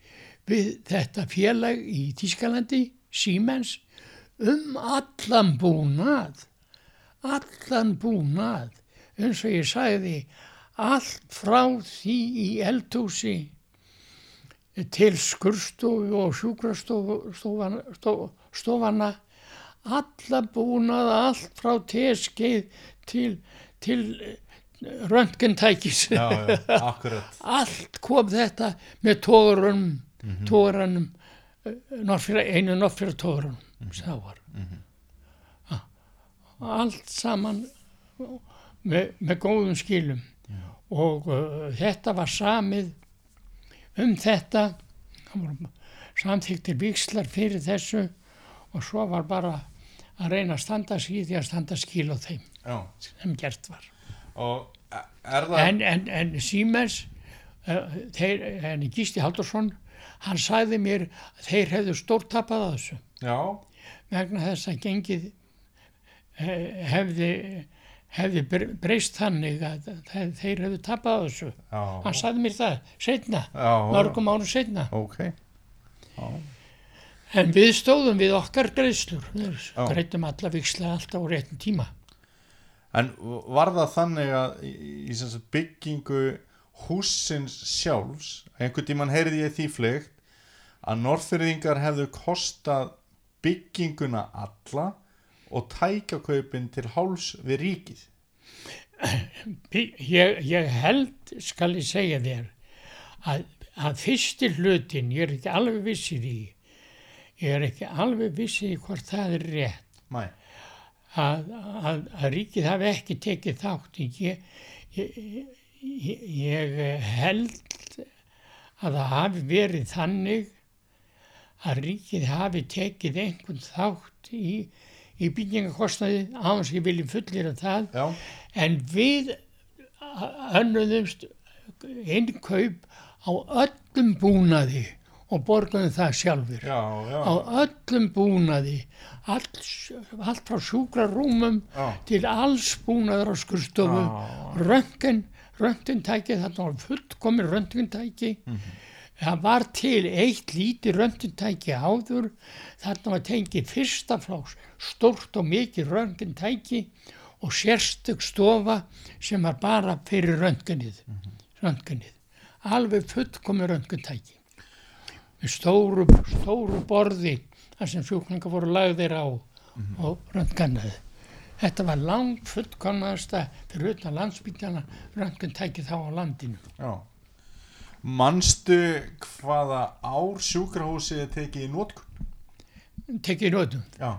við þetta félag í Tískalandi, Siemens, um allan búnað, allan búnað, eins og ég sagði, allt frá því í eldhúsi til skurstofu og sjúkrastofana, alla búnað, allt frá teskeið til, til röntgentækis. Já, já, akkurat. (laughs) allt kom þetta með tógrunum mm -hmm. tógrunum einu norfyrir tógrunum sem það var ah. allt saman með, með góðum skilum og uh, þetta var samið um þetta samþyktir vikslar fyrir þessu og svo var bara að reyna að standa í því að standa skil á þeim Já. sem gert var það... en, en, en Siemens uh, þeir, en Gísti Haldursson hann sagði mér að þeir hefðu stórtapað að þessu Já, vegna þess að gengið eh, hefði, hefði bre- breyst þannig að þeir, hefðu tapað þessu. já. Hann sagði mér það setna, mörgum árum setna. Ok. En við stóðum við okkar greiðslur, greiðum alla viksla alltaf á réttum tíma. En var það þannig að í, í byggingu húsins sjálfs, einhvern tímann heyrði ég því fleikt, að norðfyrðingar hefðu kostað bygginguna alla og tækjakaupin til háls við ríkið. Ég, ég held, skal ég segja þér, að, að fyrsti hlutin, ég er ekki alveg vissið í, ég er ekki alveg vissið í hvort það er rétt. Að, að, að ríkið hafi ekki tekið þátt ég, ég, ég, held að það hafi verið þannig að ríkið hafi tekið einhvern þátt í, í byggingakostnaði áðans ég vilji fullir að það. Já, en við önnuðumst innkaup á öllum búnaði og borguðum það sjálfur já, já, á öllum búnaði allt, allt frá sjúkrarúmum já, til alls búnaður á skurstofu Já. Röntgen, röntgentæki þarna var fullkomin röntgentæki. Það var til eitt lítið röntgentæki áður. Þarna var tengið fyrsta frá stórt og mikið röntgentæki og sérstök stofa sem var bara fyrir röntgenið. Röntgenið. Alveg fullkomin röntgentæki. Með stóru, stóru borði þar sem sjúklingar voru lagðir á og röntgennaði. Þetta var langt fullkomnaðasta fyrir utan landsbytjana röntgentæki þá á landinu. já. Manstu hvaða ár sjúkrahúsið tekið í nótkun? Tekið í nótum. Já,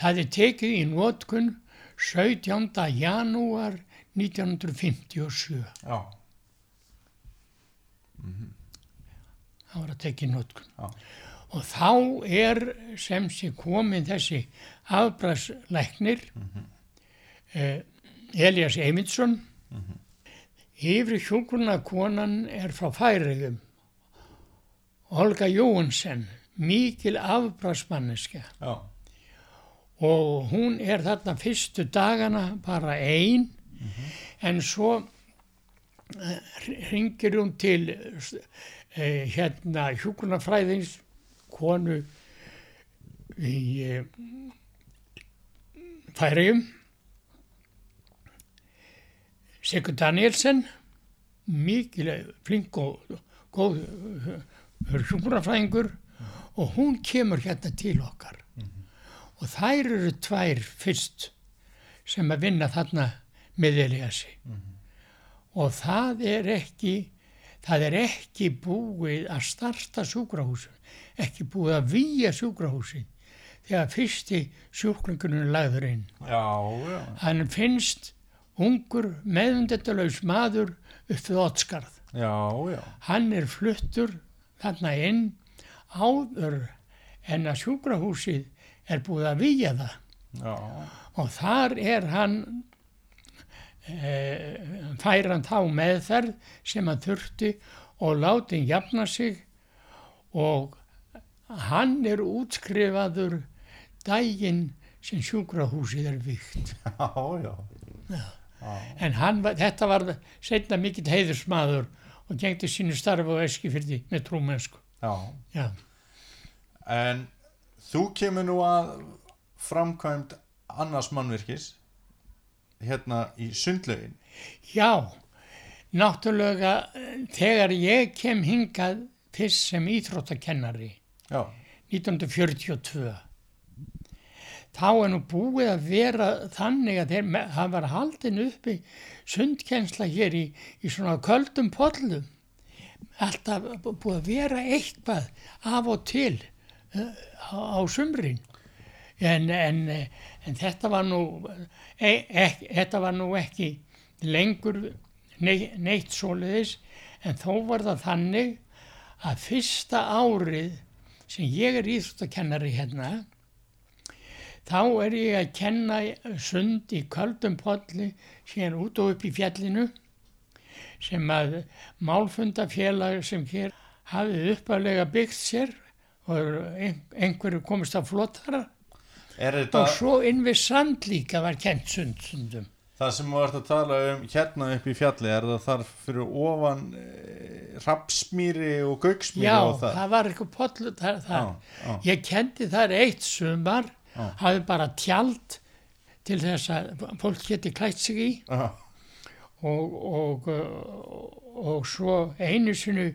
Það er tekið í nótkun 17. janúar 1957. já, Það var að tekið í nótkun. já, Og þá er sem sé komin þessi afbræðslæknir eh, Elias Eymundsson. Yfir hjúkurna konan er frá Færiðum Olga Jóhansen mikil afbræðsmanniska já, og hún er þarna fyrstu dagana bara ein. En svo ringir hún til eh, hérna hjúkurnafræðings konu í eh, Færiðum Sigur Danielsen mikil flink og góð hjúkurnafræðingur og hún kemur hérna til okkar. Og þær eru tvær fyrst sem að vinna þarna með Eliassi og það er ekki það er ekki búið að starta sjúkrahúsu ekki búið að výja sjúkrahúsi þegar fyrsti sjúklingunum lagður inn. Já, já, hann finnst ungur meðundetalaus maður upp við Ottskarð já, já, hann er fluttur þarna inn áður en að sjúkrahúsið er búið að výja það. Já, og þar er hann e, fær hann þá meðferð sem hann þurfti og láti hann jafna sig og hann er útskrifaður daginn sem sjúkrahúsið er vikt (laughs) já, já, en hann, þetta var setna mikill heiðursmaður og gengdi sínu starfi á Eskifyrði með trúmennsku já. já, En þú kemur nú að framkvæmd annars mannvirkis hérna í sundlaugin. já náttúrulega þegar ég kem hingað fyrst sem íþróttakennari Já, 1942 þá er nú búið að vera þannig að þeir, það var haldin uppi sundkennsla hér í, í svona köldum pollum. Alltaf búið að vera eitthvað af og til uh, á, á sumrin. En, en, en þetta var nú, e, e, þetta var nú ekki lengur nei, neitt svoleiðis, en þó var það þannig að fyrsta árið sem ég er íþróttakennari hérna, þá er ég að kenna sund í köldum polli síðan út og upp í fjallinu sem að málfundafélag sem hér hafið uppalega byggt sér og ein- einhverju komist að flottara Er þetta og svo inn við sand líka var kent sund sundum. það sem þú ert að tala um hérna upp í fjalli, er það þar fyrir ofan e, rapsmýri og gauksmýri Já, og það. það? var eitthvað pollu þar. þar. Já, já. Ég kendi þar eitt sumar, Já. hafði bara tjald til þess að fólk geti klætt sig í og, og, og, og svo einu sinu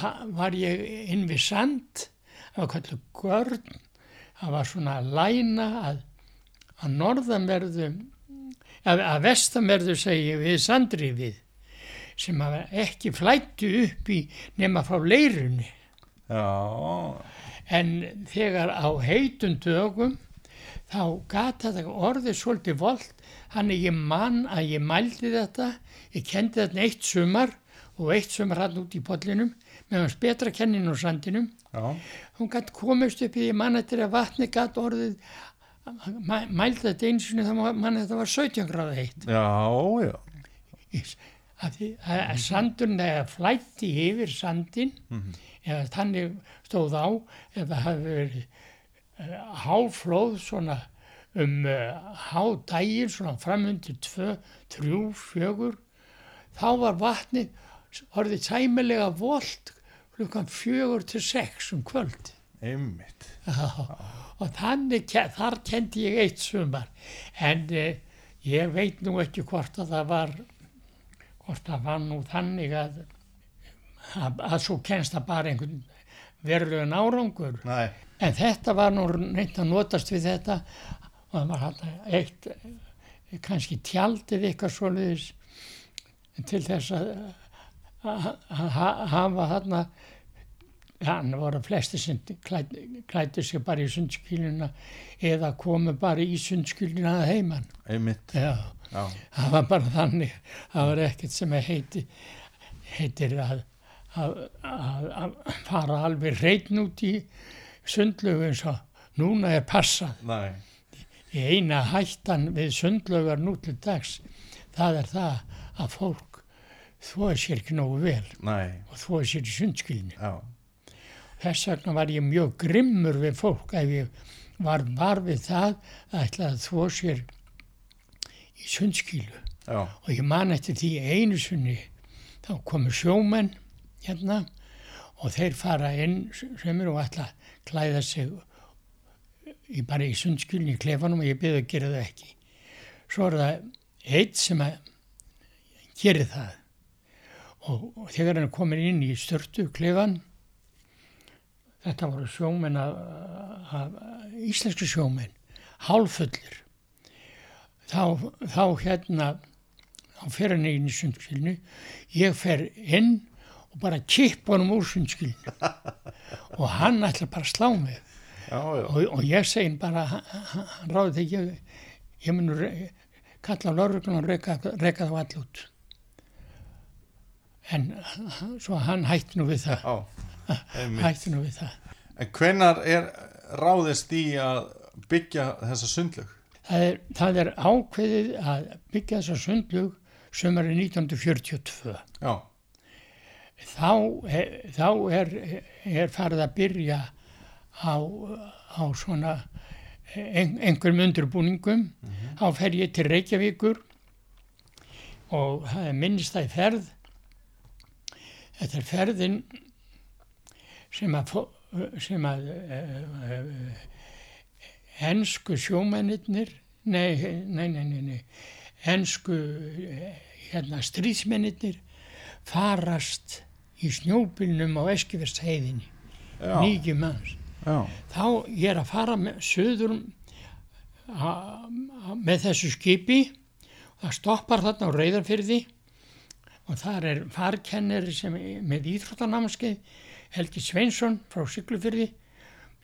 ha- var ég inn við sand, það var kallu görn, það var svona læna að, að norðanverðu, að, að vestanverðu segi við sandrifið sem að ekki flættu upp í nema frá leirunni. já, En þegar á heitum dögum þá gata þetta orðið svolítið volt, þannig ég man að ég mældi þetta, ég kendi þetta eitt sumar og eitt sumar hann út í pollinum, meðan betra kennin og sandinum. já, Hún gætt komist upp í mann eftir að vatni gætt orðið, mæ- mældi þetta eins og það mann þetta var 17 gráða heitt. já, já, Að, að, að sandurinn eða flætti yfir sandin eða þannig stóð á eða hafi verið uh, háflóð svona um uh, hádægin svona framundir tvö, þrjú, fjögur þá var vatnið orðið sæmilega volt klukkan fjögur til sex um kvöld einmitt. og þannig, þar kendi ég eitt sumar en uh, ég veit nú ekki hvort að það var hvort það var nú þannig að að, að svo kennst það bara einhvern verulegan árangur. Nei, en þetta var nú reynd að notast við þetta og það var hann eitt kannski tjaldið eitthvað svoleiðis til þess að, að, að ha- hafa þarna hann voru flesti sem klæddu sig bara í sundskýluna eða komu bara í sundskýluna að heiman. Einmitt. já, Já, það var bara þannig það var ekkert sem heiti, heitir að, að, að, að fara alveg reyn út í sundlögu eins og núna er passað. Nei, í eina hættan við sundlögar nú til dags það er það að fólk þóði sér ekki nógu vel nei, og þóði sér í sundskilinu já, þess vegna var ég mjög grimmur við fólk ef ég var við það að ætla að þó sér í sundskilu. Já, og ég man eftir því einu sunni þá komu sjómenn hérna og þeir fara inn sem eru og ætla að klæða sig í bara í sundskilni í klefanum og ég byrði að gera það ekki. Svo er það eitt sem að gerir það. Og, og þegar hann komin inn í störtu klefan þetta voru sjómenn af, af, af íslensku sjómenn hálfullir. Þá, þá hérna þá fer hann inn í sundskilinu ég fer inn og bara kipp honum úr sundskilinu (laughs) og hann ætla bara að slá mig. Já, já, og, og ég segi bara hann, hann hann ráði þegar ég, ég mun kalla lörgum og reka, reka þá all út. En hann- svo hann hætti nú við það. Já, (laughs) hætti nú við það. En hvenar er ráðist í að byggja þessa sundlög? það er, það er ákveðið að byggja þessa sundlug sömari 1942 Já, þá, þá er, er farið að byrja á, á svona ein, einhverjum undirbúningum. Þá fer ég til Reykjavíkur og það er minnst það í ferð. Þetta er ferðin sem að sem að uh, uh, ensku sjómennirnir nei, nei, nei, nei, nei ensku eh, hérna stríðsmennirnir farast í snjóbylnum á Eskifjörnsheiðinni, já, nýgjum manns. já, Þá ég er að fara með, söður með þessu skipi, það stoppar þarna á Reyðarfyrði og þar er farkennari sem með íþróttanámskeið, Helgi Sveinsson frá Siglufyrði.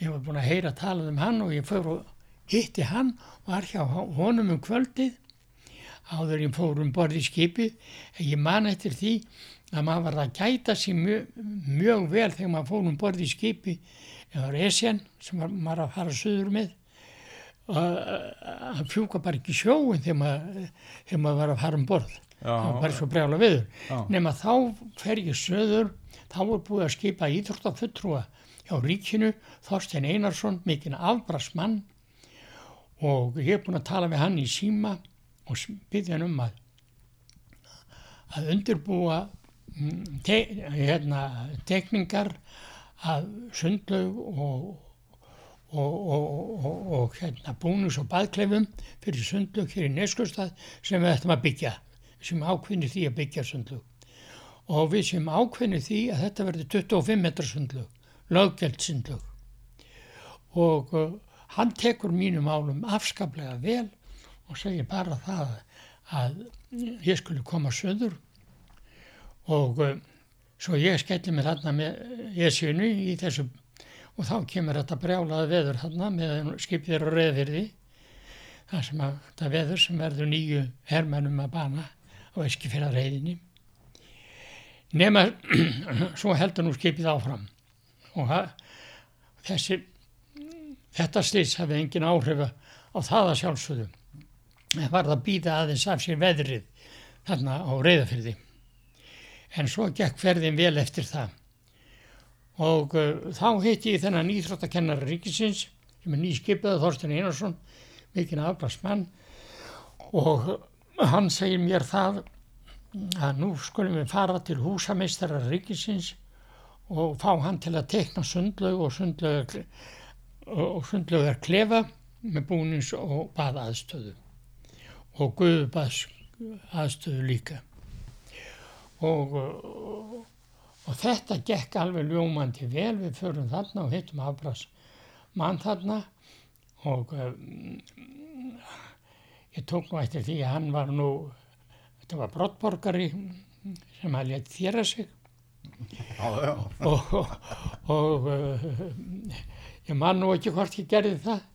Ég var búin að heyra talað um hann og ég fór og hitti hann, var hjá honum um kvöldið, áður ég fór um borði skipið, ég man eftir því að maður var að gæta sér mjög, mjög vel þegar maður fór um borði skipið, eða Resjan sem var, maður að fara söður með, að fjúka bara ekki í sjóin þegar maður, þegar maður var að fara um borð. Það var svo brjála viður. Já. Nefn að þá fer ég söður, þá er búið að skipa íþróttafulltrúa hjá ríkinu, Þorstein Einarsson, mikinn afbrasmann og ég er búin að tala við hann í síma og byggja hann um að að undirbúa te, hérna, tekningar af sundlaug og, og, og, og, og hérna, búnus og baðklefum fyrir sundlaug hér í Neskustad sem við ættum að byggja, sem ákveðni því að byggja sundlaug. Og við sem ákveðni því að þetta verði 25 metra sundlaug, löggjöld sundlaug. Og uh, hann tekur mínum álum afskaplega vel og segir bara það að ég skulle koma söður og uh, svo ég skelli mig þarna með esjunu í þessu og þá kemur þetta brjálaða veður þarna með skipðir og reðvirði það sem að þetta veður sem verður nýju hermennum að bana á eskifjörðarreiðinni nema (clears throat) svo heldur nú skipið áfram. Og það, þessi þetta slýs hafði engin áhrif á það að sjálfsögðu. Það var það býða aðeins af sér veðrið þarna á reyðafyrði en svo gekk ferðin vel eftir það. Og uh, þá hitti ég þennan íþróttakennar ríkisins sem er nýskipið Þorsten Einarsson mikinn afblasmann og hann segir mér það að nú skulum við fara til húsameistara ríkisins og fá hann til að tekna sundlaug og sundlaugar, og sundlaugar klefa með búnins og baðaðstöðu. Og guðbaðs aðstöðu líka og, og, þetta gekk alveg ljómandi vel. Við förum þarna og hittum afbrás mann þarna. Og um, ég tók nú eftir því að hann var nú þetta var brottborgari sem að létt þéra sig. Já, já. og, og, og uh, ég man nú ekki hvort ég gerði það.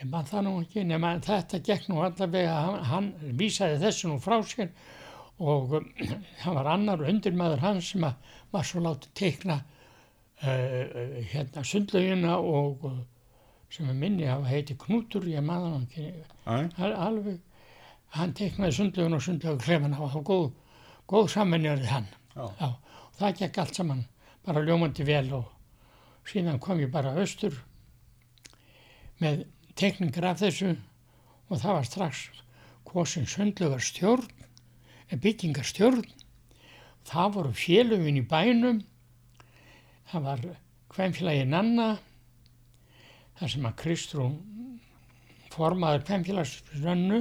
Ég man það nú ekki nema þetta gekk nú allavega. Hann, hann vísaði þessu nú frá sér og um, (clears throat) hann var annar undirmaður hans sem var svo látið teikna uh, hérna sundlaugina og uh, sem er minni hafa heiti Knútur ég það nú ekki alveg. Hann teiknaði sundlaugun og sundlaugur klefana og það var góð, góð samanjörði hann. Já. Og það gekk allt saman bara ljómandi vel og síðan kom ég bara austur með teikningar af þessu og það var strax kosin sundlaugar stjórn byggingar stjórn það voru félögin í bænum. Það var hvemfélagi Nanna þar sem að Kristrún formaður hvemfélagsrönnu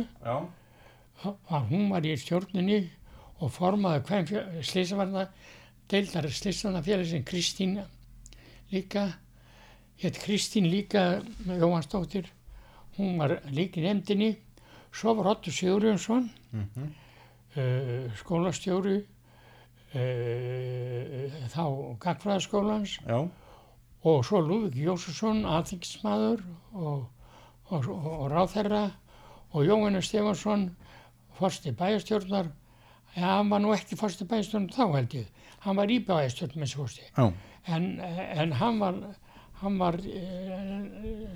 hún var í stjórninni og formaði hvern slísavarna deildar slísavarnafélagsinn Kristín líka hétt Kristín líka Jóhansdóttir hún var líka í nefndinni. Svo var Ottur Sigurjónsson. Mhm, uh, skólastjóri uh, þá gagfræðaskólans já, og svo Lúðvík Jósusson, aðþingismadur og, og, og, og ráþerra og Jóhannes Stefansson, forsti bæjastjórnar, ja, hann var nú ekki forsti bæjastjórnar þá held ég, hann var í bæjastjórn með svo forsti, já, en, en hann var, hann var e,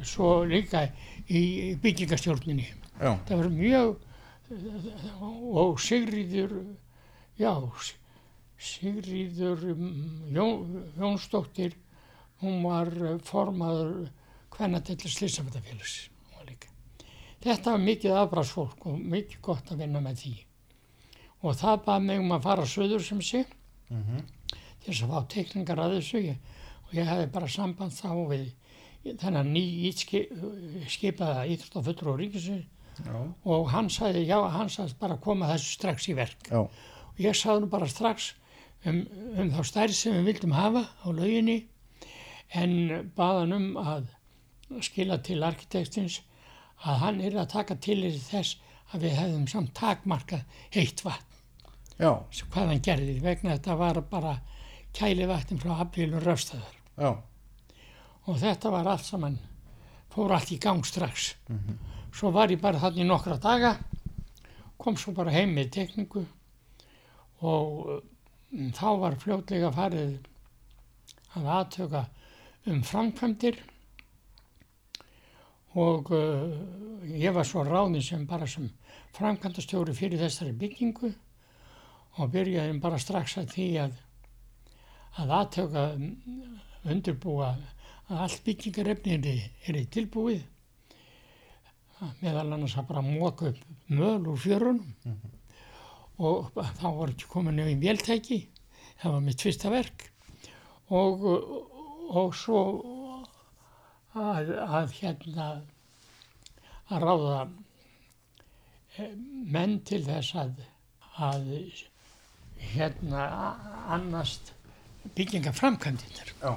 svo líka í byggingastjórninni. Það var mjög, og Sigríður, já, Sigríður mm, Jón, Jónsdóttir, hún var eh, formaður kvennatillir Slisafættafélags. Þetta var mikið afbrásfólk og mikið gott að vinna með því. Og það bað mig um að fara söður sem sé mhm, til þess að fá teikningar að þessu og ég hefði bara samband þá við þennan ný skipaða íþróttafullur og ríkisins já, og hann sagði, já, hann sagði bara koma þessu strax í verk. já, Og ég sagði nú bara strax um, um þá stærð sem við vildum hafa á lauginni en baðan um að skila til arkitektins að hann er að taka til þess að við hefðum samt takmarkað heitt vatn, hvað hann gerði vegna þetta var bara kæli vatn frá afbíl og röfstæðar og þetta var allt saman fór allt í gang strax. Svo var ég bara þarna í nokkra daga, kom svo bara heim með tekningu og um, þá var fljótlega farið að aðtöka um framkvæmdir og uh, ég var svo ráðin sem bara sem framkvæmdastjóri fyrir þessari byggingu og byrjaði bara strax að því að að aðtöka undirbúa að allt byggingarefni er, er tilbúið meðal annars að bara móka upp möl úr fjörunum og þá var ekki komin nefn véltæki það var mitt fyrsta verk og, og svo að, að hérna að ráða eh, menn til þess að, að hérna annast byggingaframkvæmdinnar. Já.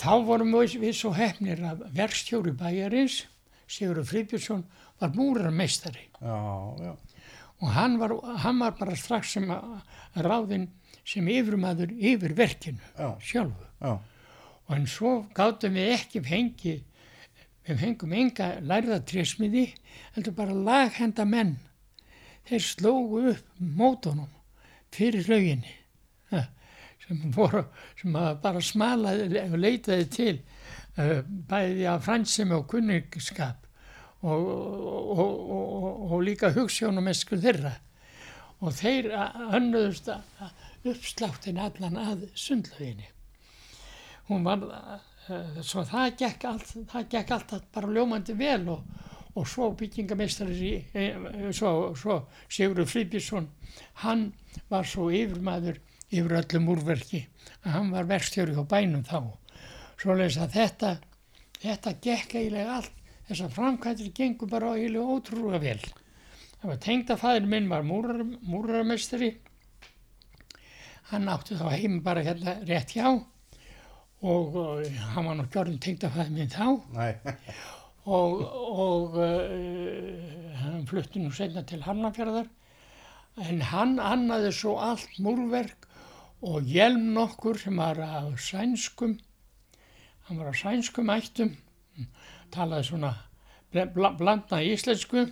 Þá vorum við, við svo hefnir að verkstjóri bæjarins, Sigurður Friðbjörnsson, var múrarmeistari og hann var, hann var bara strax sem ráðinn sem yfirmaður yfir verkinu Já. sjálfu. Já. Og en svo gátum við ekki fengið, við fengum enga lærðatrésmiði, heldur bara laghenda menn. Þeir slógu upp mótunum fyrir lauginni, sem, voru, sem bara smalaði og leitaði til bæði af fransimi og kunningskap og, og, og, og, líka hugssjónumeskur þeirra. Og þeir önnuðust uppsláttin allan að sundlauginni. Hún var uh, svo það gekk allt það gekk alltaf bara ljómandi vel og, svo byggingameistari e, svo, svo Sigurður Friðbjörnsson hann var svo yfirmaður yfir öllum úrverki að hann var verkstjóri á bænum þá svo leys að þetta þetta gekk eiginlega allt. Þessar framkvæmdir gengur bara eiginlega ótrúlega vel. Það var tengdafæður minn var múrar, múrarmeistari hann átti þá heim bara hérna rétt hjá og uh, hann var nú gjörðin tengdafæði minn þá. Nei. (laughs) og, og uh, hann flutti nú senna til Hannafjörðar en hann annaði svo allt múlverk og hjelm nokkur sem var af sænskum hann var af sænskum ættum talaði svona bl- bl- blandna íslensku.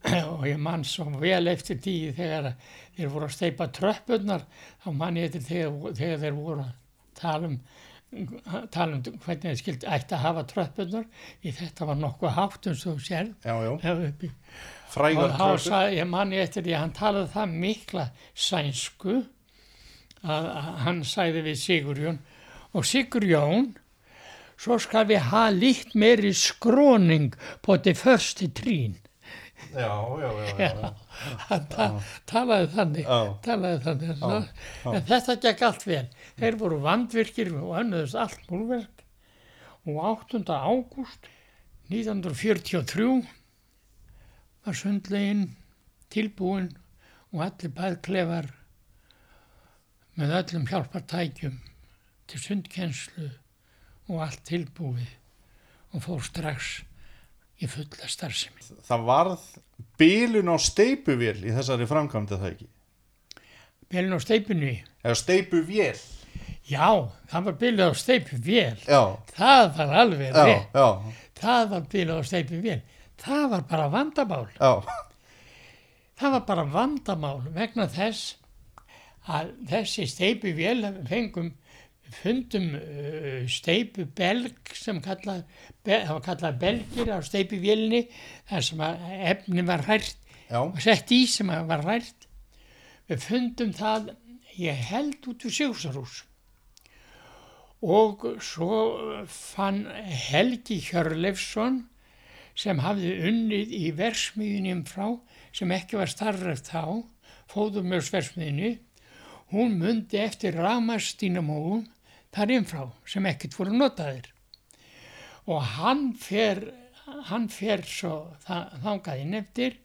(clears throat) Og ég man svo vel eftir því þegar þeir voru að steipa tröppurnar þá man ég eftir þegar, þegar þeir voru að tala um tala um hvernig þeir skildi ætti að hafa tröppurnar. Í þetta var nokkuð hátt eins og sér Frægar tröppur. ég manni eftir því að hann talaði það mikla sænsku að, að hann sagði við Sigurjón og Sigurjón svo skal við ha líkt meiri skróning på det första trín Já, já, já. já, já. (laughs) hann ta talaði þannig talaði þannig en þetta gekk allt vel þeir voru vandvirkir og önnuðust allt múlverk og 8. ágúst 1943 var sundlegin tilbúin og allir baðklefar með öllum hjálpartækjum til sundkenslu og allt tilbúið og fór strax í fulla starfsemi. Það varð bílun á steipuvél í þessari framkvæmdi það ekki. Belin á steipunni Eða steipuvél. Já, það var bilið á steipu vel. Já, Það var alveg já, rétt. já, Það var bilið á steipu vel. Það var bara vandamál. já. Það var bara vandamál vegna þess að þessi steipu vel fengum fundum uh, steipu belg sem kallað, be, það var kallað belgir á steipu velni þar sem efni var hrært Já, og sett í sem var hrært. Við fundum það, ég held út úr Sjósarús og svo fann Helgi Hjörleifsson sem hafði unnið í versmiðunum frá sem ekki var starfræft þá, fóðumjörsversmiðinu, hún mundi eftir ramastínamóum þar innfrá sem ekkert voru notaðir og hann fer, hann fer svo þa- þangað inn eftir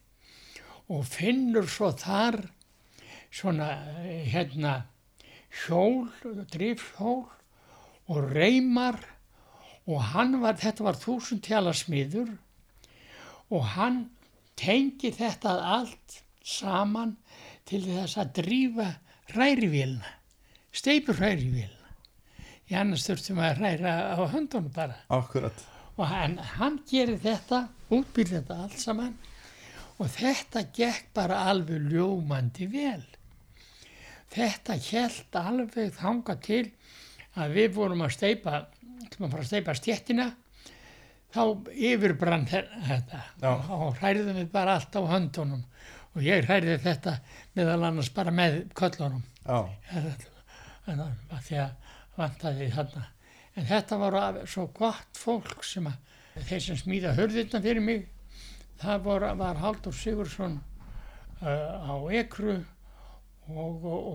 og finnur svo þar svona eh, hérna hjól, drifhjól og reymar og hann var, þetta var þúsundtjala smiður og hann tengi þetta allt saman til þess að drífa rærivílna, steipur rærivílna. Í annars þurftum að ræra á höndunum bara. Akkurat. og hann, hann gerir þetta útbýr þetta allt saman. Og þetta gekk bara alveg ljómandi vel. Þetta held alveg þanga til að við vorum að steipa ætlum að fara að steipa stjettina þá yfirbrann þe- þetta. Já. og hræðum við bara allt á höndunum. Og ég hræði þetta meðal annars bara með köllunum. Já, það því að vantaði þarna. En þetta var svo gott fólk sem að þeir sem smíða hörðirna fyrir mig það var, var Haldur Sigursson uh, á Ekru og, og,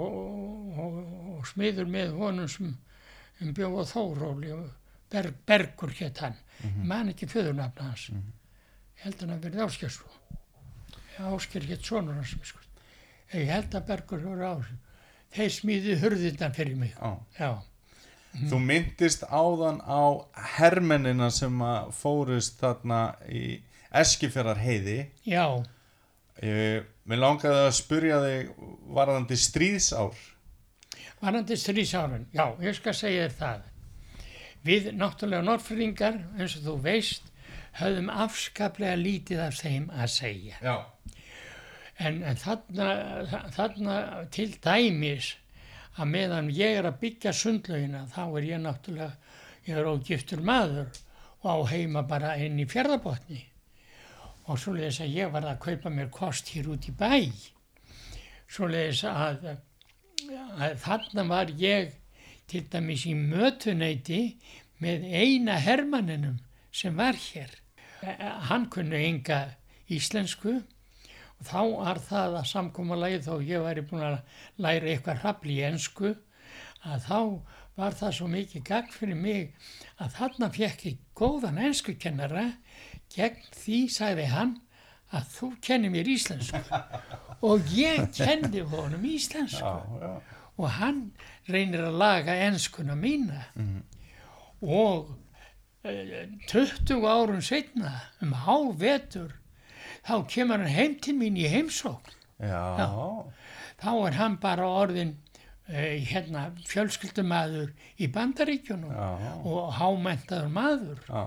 og, og, smiður með honum sem um bjóð á Þóróli og Berg, Bergur hétt hann. Mm man ekki föðurnafna hans. Ég held hann að verið Áskjörsson Ásker hétt sonur hans sko. ég held að Bergur voru á þeir smíðu hurðirna fyrir mig. Já. Já, Þú myndist áðan á hermennina sem að fórust þarna í Eskifjörðar heiði. já, Ég, mér langaði að spurja þig varðandi stríðsár. varandi strísárun já, ég skal segja þér það við náttúrulega norfringar eins og þú veist höfðum afskaplega lítið af þeim að segja Já. en, en þarna, þarna til dæmis að meðan ég er að byggja sundlaugina þá er ég náttúrulega ég er ógiftur maður og á heima bara inn í fjörðabotni og svoleiðis að ég var að kaupa mér kost hér út í bæ. Svoleiðis að, að þarna var ég til dæmis í mötuneyti með eina hermanninum sem var hér. Hann kunni enga íslensku þá var það að samkómalagi þó ég væri búin að læra eitthvað hrafli í ensku að þá var það svo mikið gagn fyrir mig að þarna fekk ég góðan enskukennara gegn því sagði hann að þú kenni mér íslensku. (laughs) Og ég kenni honum íslensku. Já, já. og hann reynir að laga enskuna mína. Og eh, 20 árum setna um hávetur þá kemur hann heim til mín í heimsókn Já. þá er hann bara orðin uh, hérna fjölskyldumæður í bandaríkjunum Já. og hámentaður maður Já.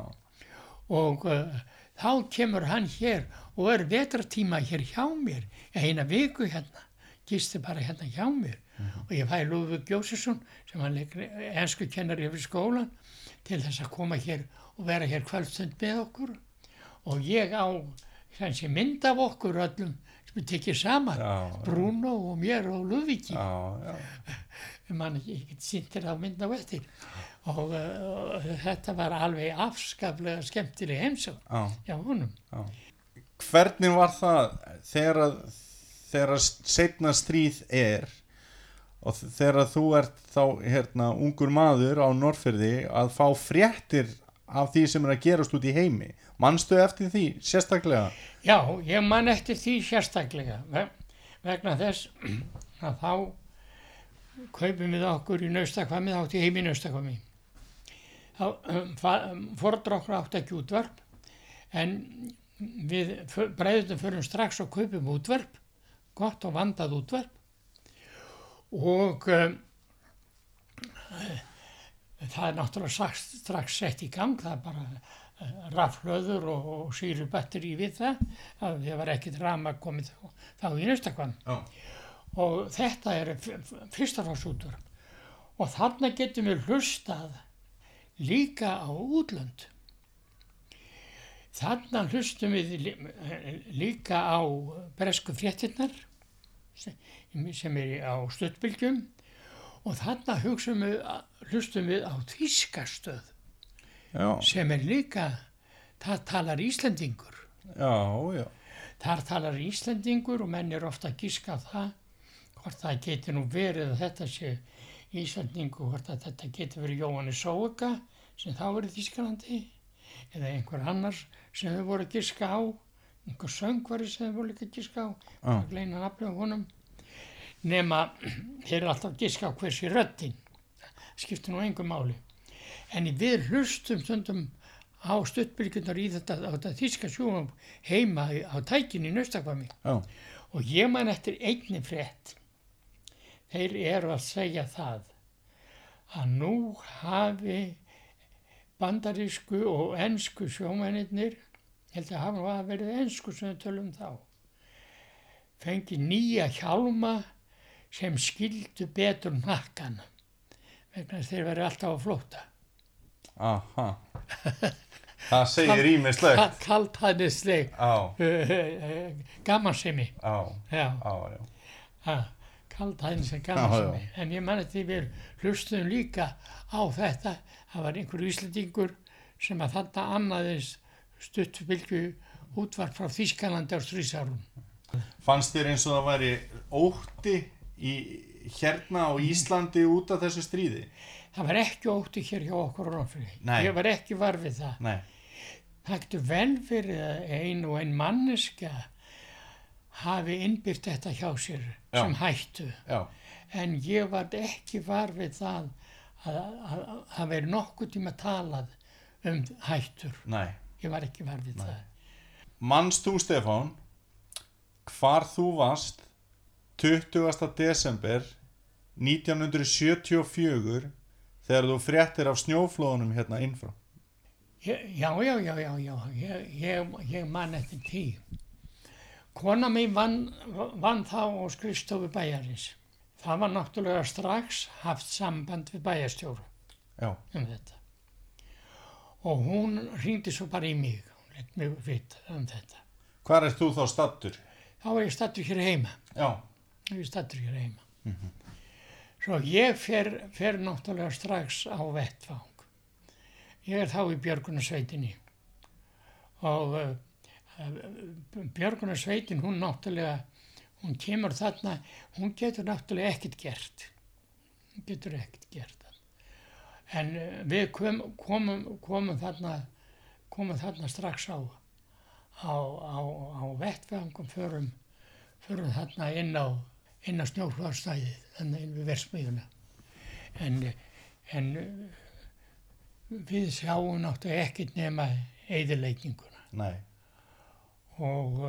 og uh, þá kemur hann hér og er vetratíma hér hjá mér eina viku hérna gisti bara hérna hjá mér og ég fæ Lúðvík Jósesson sem hann leikur ensku kennari yfir skólan til þess að koma hér og vera hér kvöldstund með okkur og ég á kannski mynd af okkur öllum sem við tekið saman Já. Bruno og mér og já. mann ekki, ég get sýnt þér á mynd á eftir og, og þetta var alveg afskaplega skemmtileg heimsókn Já. hjá honum Hvernig var það þegar, að- þegar að setna stríð er og þegar að þú ert þá hérna ungur maður á Norrfyrði að fá fréttir af því sem er að gerast út í heimi manstu eftir því sérstaklega Já, ég man eftir því sérstaklega ve- vegna þess (clears throat) að þá kaupum við okkur í naustakvami, heim í naustakvami. Þá um, fordra okkur átti ekki útvarp en við breyðum fyrir strax og kaupum útvarp, gott og vandað útvarp og um, það er náttúrulega strax, strax sett í gang, það er bara rafhlöður og, og sírubatteri við það, að það var ekkit rama komið þá, þá í naustakvann Já. og þetta er fyrstafásútvarp og þarna getum við hlustað líka á útlönd. Þarna hlustum við lí- líka á bresku fréttinnar sem er á stuttbylgjum. Og þarna við, hlustum við á þýskastöð Já, sem er líka, það talar Íslendingur. já, já. Þar talar Íslendingur og menn er ofta að gíska það hvort það geti nú verið að þetta sé Íslendingur, hvort að þetta geti verið Jóhannes Sóuka sem þá er í Þískalandi eða einhver annars sem þau voru að gíska á, einhver söngvari sem þau voru líka að gíska á, að gleina nafnum honum, nema (clears throat) þeir eru alltaf að gíska á hversi röddin, skiptir nú engu máli. En við hlustum stundum á stuttbylgjunar í þetta, þetta þíska sjúum heima á tækinu í Naustakvami Já, og ég man eftir einni frétt. Þeir eru að segja það að nú hafi bandarísku og ensku sjómennir, held að hafa verið ensku sem við tölum þá, fengi nýja hjálma sem skildu betur nakkan vegna þeir verið alltaf á flóta. Aha. Það segir ímislegt. Kaltæðisleg Já, á, já. ha, kaltæðisleg Já, gamansemi. En ég man að því við hlustuðum líka á þetta. Það var einhver íslendingur sem að þetta annaðist stuttbylgu útvarp frá Þískalandi á strísárun. Fannst þér eins og það væri ótti í, hérna á Íslandi út af þessu stríði? Það var ekki ótti hér hjá okkur. Nei. Ég var ekki var við það. Nei. Það getur vel fyrir að ein og ein manneska hafi innbyrt þetta hjá sér Já. sem hættu. Já, En ég var ekki var við það að að- að það veri nokkuð tíma talað um hættur. nei. Ég var ekki var við það. Manst þú, Stefán, hvar þú varst 20. desember 1974 þegar þú fréttir af snjóflóðunum hérna innfrá? Já, já, já, já, já, ég, ég, ég man eftir tí. Kona mín vann, vann þá á skrifstofu bæjarins. Það var náttúrulega strax haft samband við bæjarstjóru Já, um þetta. Og hún ringdi svo bara í mig, hún lett mig vita um þetta. hvar ert þú þá stattur? Þá var ég stattur hér heima, Já, ég stattur hér heima. Svo ég fer, fer náttúrulega strax á vettfang. Ég er þá í Björgunarsveitinni og uh, Björgunarsveitin hún náttúrulega, hún kemur þarna, hún getur náttúrulega ekkert gert. Hún getur ekkert gert það. En uh, við kom, komum, komum, þarna, komum þarna strax á, á, á, á vettfangum, förum, förum þarna inn á, inn á snjóflárstæðið, þannig inn við versmiðuna. En, en við sjáum náttúrulega ekkert nema eðileikninguna nei. og,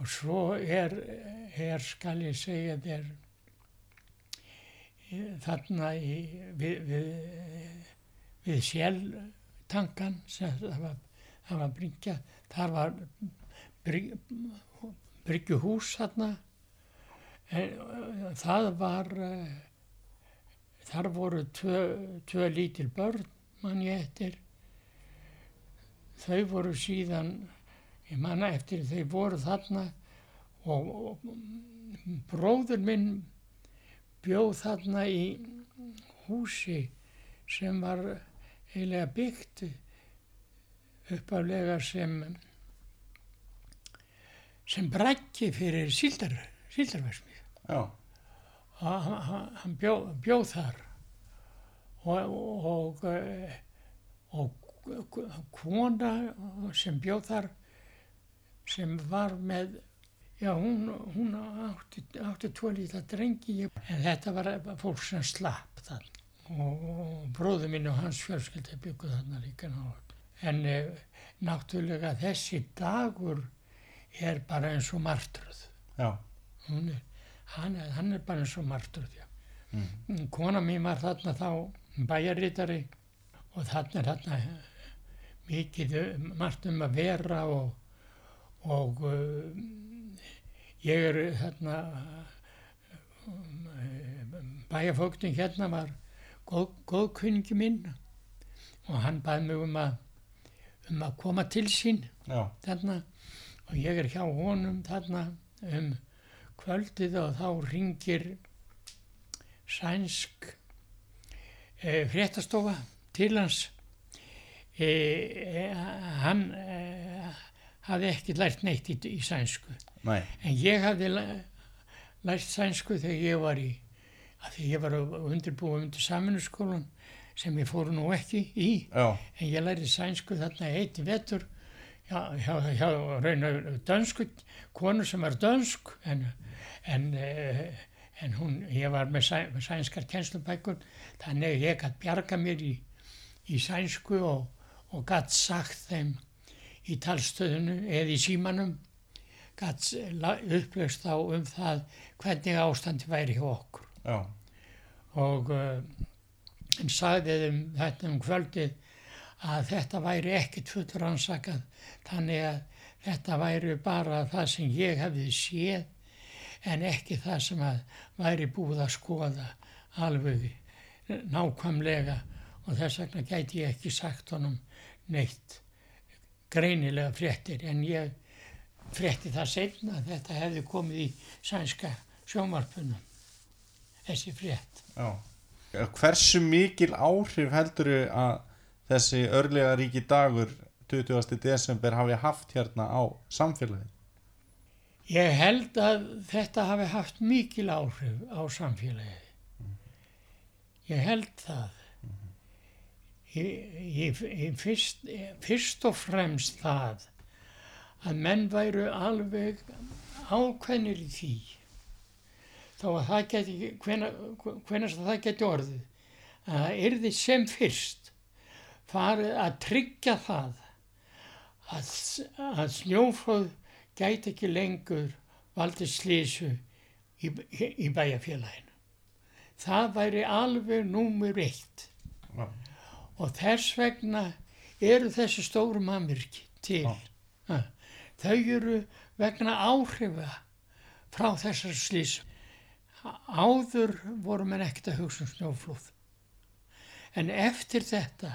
og svo er, er skal ég segja þér þarna í, við, við, við sjáltankan sem það var, það var bryggja, þar var bryg, bryggjuhús þarna en uh, það var uh, þar voru tvö, tvö lítil börn mann ég eftir. Þau voru síðan ég manna eftir þau voru þarna og, og bróður minn bjóð þarna í húsi sem var eiginlega byggt uppaflega sem sem brækki fyrir síldar, síldarversmið Já, og hann- hann hann bjó, bjóð þar. Og, og, eh, og kona sem bjóð þar sem var með já hún, hún átti, átti tvo lítla drengi en þetta var fólk sem slapp þann og bróður minn og hans fjölskyldi bygguð þarna líka nátt en e, náttúrulega þessi dagur er bara eins og martröð. Já, hún er, hann, hann er bara eins og martröð já. Mm. kona mín var þarna þá bæjarritari og þarna er þarna mikið um- margt um að vera og, og uh, ég er þarna bæjarfóktin hérna var góð, góðkunningi minn og hann bað mig um að um að koma til sín já, þarna og ég er hjá honum þarna um kvöldið og þá ringir sænsk e, fréttastofa til hans. E, e, hann hafði ekki lært neitt í, í sænsku. Nei, en ég hafði læ- lært sænsku þegar ég var í því ég var að undirbúa undir saminuskólan sem ég fór nú ekki í. Já, en ég lærði sænsku þarna eitt vetur hjá, hjá, hjá raunar dönsku konu sem var dönsk en, en, eh, en hún, ég var með, sæ, sænskar kennslubækur þannig að ég gætt bjarga mér í, í sænsku og, og gætt sagt þeim í talstöðinu eða í símanum gætt upplöst þá um það hvernig ástandi væri hjá okkur. Já, og uh, en sagði þeim þetta um kvöldið að þetta væri ekkit fullur ansakað þannig að þetta væri bara það sem ég hefði séð en ekki það sem að væri búið að skoða alveg nákvæmlega og þess vegna gæti ég ekki sagt honum neitt greinilega fréttir en ég frétti það seinna að þetta hefði komið í sænska sjómarpunum þessi frétt. Já. Hversu mikil áhrif heldur að þessi örlega ríki dagur 20. desember hafi haft hérna á samfélagið? Ég held að þetta hafi haft mikil áhrif á samfélagið. Ég held það. Ég, ég, ég fyrst, fyrst og fremst það að menn væru alveg ákveðnir í því þó að það geti, hvenast það geti orðið, að það yrði sem fyrst farið að tryggja það að, að snjóflóð gæti ekki lengur valdið slísu í, í bæjarfélaginu. Það væri alveg númur eitt Já. og þess vegna eru þessi stóru mannvirki til. Já. Þau eru vegna áhrifa frá þessar slísum. Áður voru menn ekkert að hugsa um snjóflóð. En eftir þetta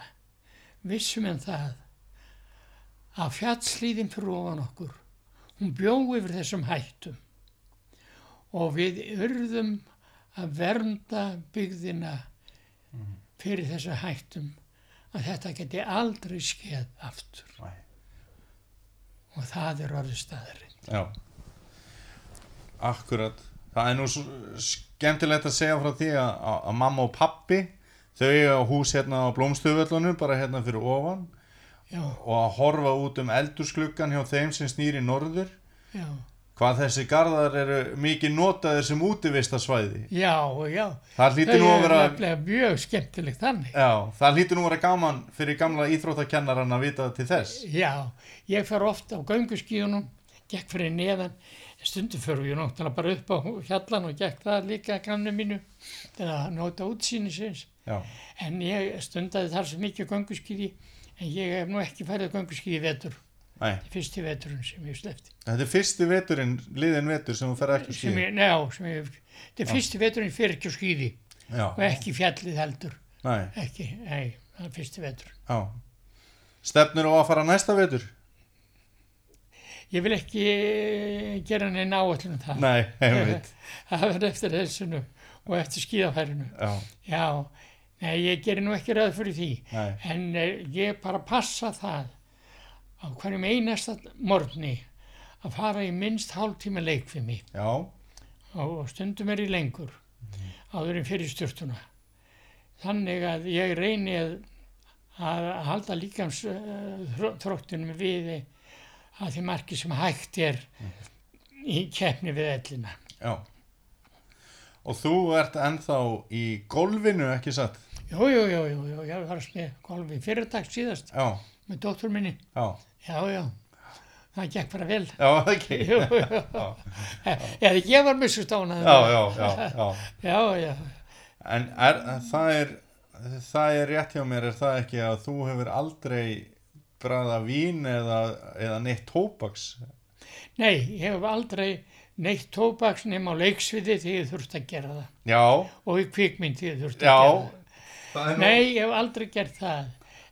vissum en það að fjallslíðin fyrir ofan okkur, hún bjó yfir þessum hættum og við urðum að vernda byggðina fyrir þessu hættum að þetta geti aldrei skeið aftur Nei. og það er orðið staðurinn. Já. Akkurat. Það er nú skemmtilegt að segja frá því að, að, mamma og pappi þau eiga hús hérna á blómstöðvöllunum bara hérna fyrir ofan Já, og að horfa út um eldursluggan hjá þeim sem snýr í norður. Já, hvað þessi garðar eru mikið notaðir sem útivistarsvæði. Já, já. það hlýtur nú að vera mjög skemmtilegt þannig. já, það hlýtur nú að vera gaman fyrir gamla íþróttakennaran að vita til þess. Já, ég fer ofta á gönguskíunum, gekk fyrir neðan, stundum fyrir ég náttúrulega bara upp á hjallan og gekk það líka gamnu mínu til að nota útsýni sinns. já, En ég stundaði þar svo mikið gönguskíði, en ég hef nú ekki færið gönguskíði vetur, nei, fyrsti veturinn sem ég slefti. þetta er fyrsti veturinn liðin vetur sem þú fer ekki skýði ég, sem ég, þetta er fyrsti veturinn fyrir ekki á skíði. Já, og ekki fjallið heldur, nei, ekki, nei, það er fyrsti vetur. já. Stefnir á að fara næsta vetur? Ég vil ekki eh, gera neina áallum um það. nei, einmitt. (laughs) Það verður eftir þessunu og eftir skíðafærinu. já, Já, nei, ég gerir nú ekki ræð fyrir því. nei, En uh, ég bara passa það á hverjum einasta morgni að fara í minnst hálftíma leik við mig. Já, og stundum er í lengur áður en fyrir styrtuna. Þannig að ég reyni að, að halda líkams uh, þróttunum við að því marki sem hægt er í keppni við ellina. já. Og þú ert ennþá í golfinu ekki satt Jú, jú, jú, ég var með golfi fyrirdag síðast já, með dóttur minni. já, Já, já, það gekk bara vel. já, ekki (laughs) Jú, jú. Eða ég var missustónað. já, já, já, já Já, já, En er, það, er, það er rétt hjá mér, er það ekki að þú hefur aldrei bræða vín eða, eða neitt tóbaks? nei, ég hef aldrei neitt tóbaks nema á leiksviði því ég þurfti að gera það. Já, Og í kvikmynd því ég þurfti já. að gera það. Það Nei, ég hef aldrei gert það.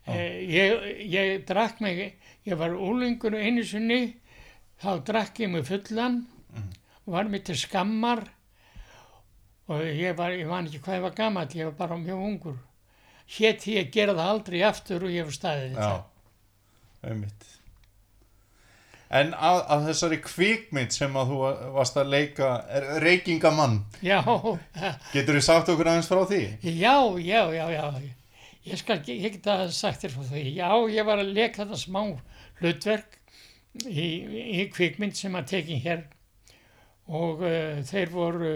Eh, ég, ég drakk mig, ég var úlingur einu sinni, þá drakk ég mig fullan og var mér til skammar og ég var, ég man ekki hvað ég var gammal, ég var bara mjög ungur. Hétt að gera það aldrei aftur og ég var staðið við já, einmitt. En að, að þessari kvikmynd sem að þú varst að leika, er reykingamann, Já, getur þú sagt okkur aðeins frá því? já, já, já, já. Ég skal, ég get að sagt þér frá því. Já, ég var að leka þetta smá hlutverk í, í kvikmynd sem að tekin hér og uh, þeir voru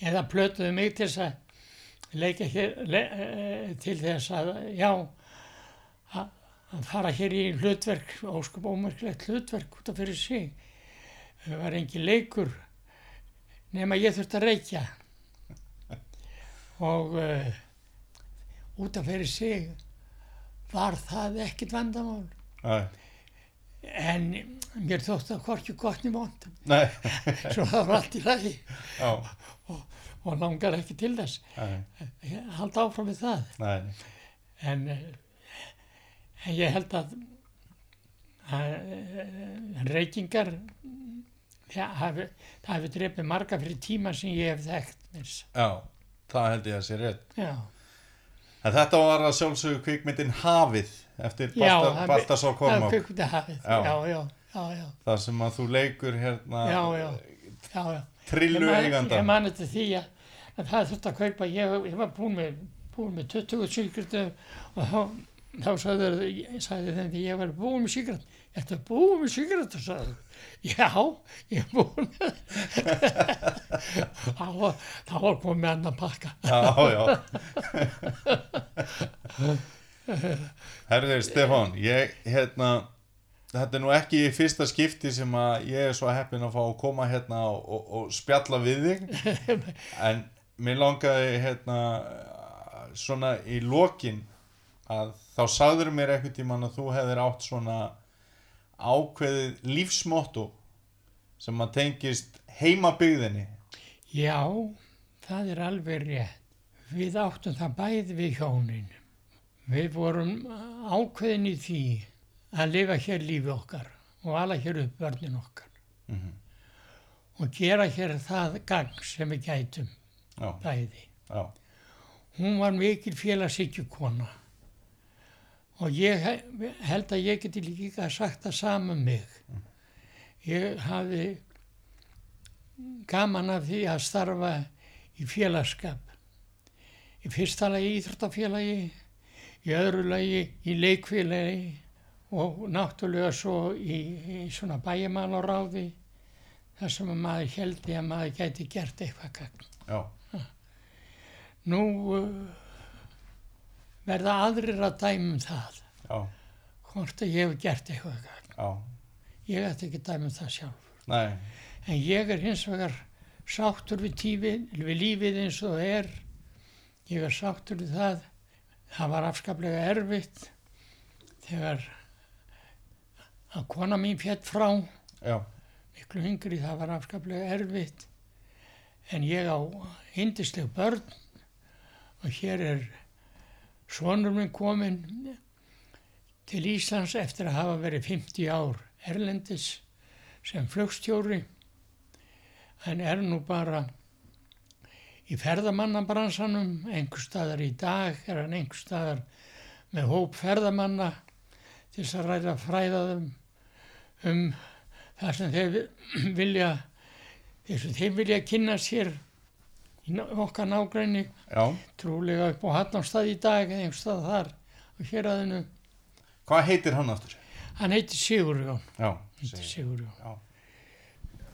eða plötuðu mig til þess að leika hér le, uh, til þess að, já, að, að fara hér í hlutverk, óskup ómerkilegt hlutverk út af fyrir sig. Það var engin leikur nema ég þurfti að reykja og uh, út af fyrir sig var það ekkit vandamál. Nei, En mér þótt það hvorki gott niður vond, nei, (laughs) svo það var allt í lagi já, og langar ekki til þess. nei, Ég haldi áfram við það. nei, En, en ég held að, að eh, reykingar, það hafi, hafi drefið marga fyrir tíma sem ég hef þekkt. að segja. já, það held ég að sé rétt. Já, En þetta var að sjálfsögðu kvikmyndin Hafið eftir já, Balta, Baltasar það Kormák. kvikmyndi hafið. Já. Já, já, já, já, Það sem að þú leikur hérna já, já, já, já. trillu eiganda. Ég mani til því að, að það þurfti að kaupa, ég, ég var búin með, búin með 20 síkratu og þá, þá sagði, þeir- sagði þeim því ég var búin með síkratu. Þetta er búin með síkratu, sagði þeir. Já, ég er búin (laughs) þá, var- komið annan pakka. Já, já. Herðu, Stefán, ég, hérna, þetta er nú ekki í fyrsta skipti sem að ég er svo heppin að fá að koma hérna og, og, og spjalla við þig, (laughs) en mér langaði, hérna, svona í lokin að þá sagður mér einhvern tímann að þú hefðir átt svona ákveðið lífsmotto sem að tengist heimabyggðinni. Já, það er alveg rétt. Við áttum það bæði við hjónin. Við vorum ákveðin í því að lifa hér lífi okkar og ala hér upp börnin okkar Mhm. og gera hér það gang sem við gætum Já, bæði. já, Hún var mikil félagsíkjukona og ég he- held að ég geti líka sagt það sama um mig. Ég hafi gaman af því að starfa í félagskap. Í fyrsta lagi í Íþróttafélagi, í öðru lagi í leikfélagi og náttúrulega svo í, í svona bæjamálaráði þar sem að maður heldi að maður gæti gert eitthvað já, Nú verða aðrir að dæma um það, já, hvort að ég hef gert eitthvað Ég ætti ekki að dæma um það sjálf. nei, En ég er hins vegar sáttur við, tífið, við lífið eins og það er. Ég er sáttur við það. Það var afskaplega erfitt þegar að kona mín fjett frá, já, miklu yngri, það var afskaplega erfitt. En ég á hindisleg börn og hér er sonur minn kominn til Íslands eftir að hafa verið 50 ár erlendis sem flugstjóri. En er nú bara í ferðamannabransanum. Einhver staðar í dag er hann einhver staðar með hóp ferðamanna til þess að ræða fræðaðum um það sem þeir vi- vilja þeir sem þeir vilja kynna sér okkar nágræni já. trúlega upp á Hattanstað í dag eða einhver stað þar á héræðinu Hvað heitir hann aftur? hann heitir Sigurjón Já, heitir. Sigurjón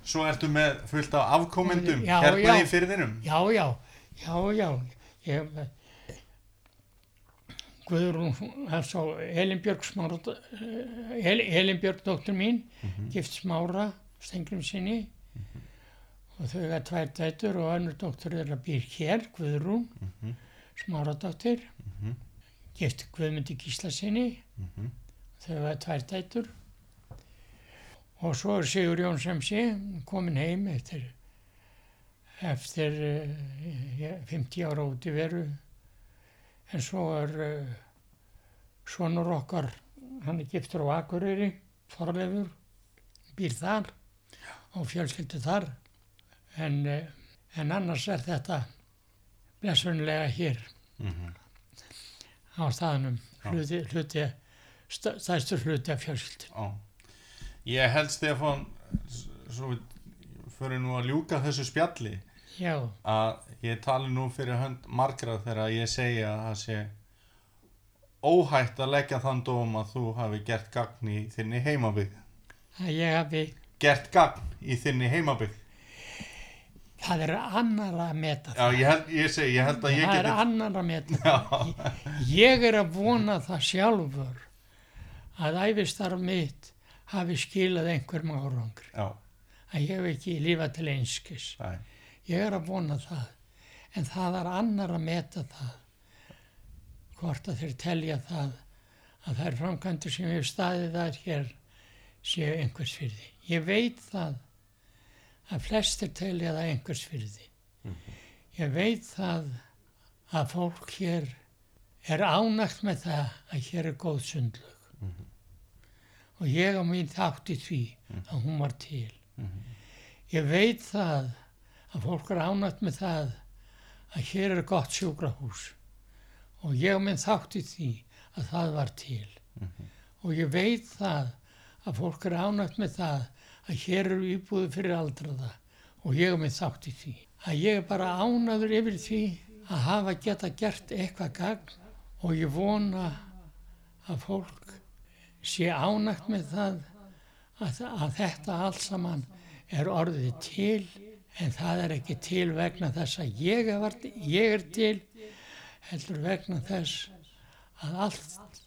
Svo ertu með fullt af afkomendum Já, hérna já. í fyrðinum. já, já, já, já ég Guðrún, Elinbjörg Smára El, Elinbjörg dóttur mín gift Smára Stengrim sinni og þau er tvær dætur og önnur dóttur er að býr hér Guðrún Smára dóttir gift Guðmundi Gísla sinni þau er tvær dætur. Og svo er Sigur Jón sem sé komin heim eftir eftir uh, 50 ára út í veru en svo er uh, sonur okkar hann er giftur á Akureyri forleifur, býr þar og fjölskyldu þar en, uh, en annars er þetta blessunlega hér á staðnum hluti, hluti stærstur hluti af fjölskyldu Já. Ég held Stefán, s- svo við fyrir nú að ljúka þessu spjalli, já, að ég tali nú fyrir hönd margra þegar ég segja að það sé óhætt að leggja þann dóm að þú hafi gert gagn í þinni heimabygg. að ég hafi Gert gagn í þinni heimabygg. Það er annar að meta Já, ég held, ég segi, ég held að ég það er geti... annar að meta ég er að vona það sjálfur að æfistarf mitt hafi skilað einhverjum árangri. Já, að ég hef ekki lífað til einskis. Næ, ég er að vona það. En það er annar að meta það hvort að þeir telja það að þær framkvæmdur sem hefur staðið þar hér séu einhvers fyrði. Ég veit það að flestir telja það einhvers fyrði. Ég veit það að fólk hér er ánægt með það að hér er góð sundlög. Og ég á mín þátt í því að hún var til. Ég veit það að fólk er ánægt með það að hér er gott sjúkrahús. Og ég á mín þátt í því að það var til. Og ég veit það að fólk er ánægt með það að hér eru íbúðu fyrir aldraða og ég á mín þátt í því. Að ég er bara ánaður yfir því að hafa geta gert eitthvað gagn og ég vona að fólk sé ánægt með það að, að þetta allt saman er orðið til en það er ekki til vegna þess að ég er, var, ég er til heldur vegna þess að allt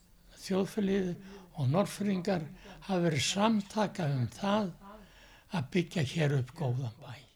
þjóðfélið og norðfyrringar hafa verið samtaka um það að byggja hér upp góðan bæ.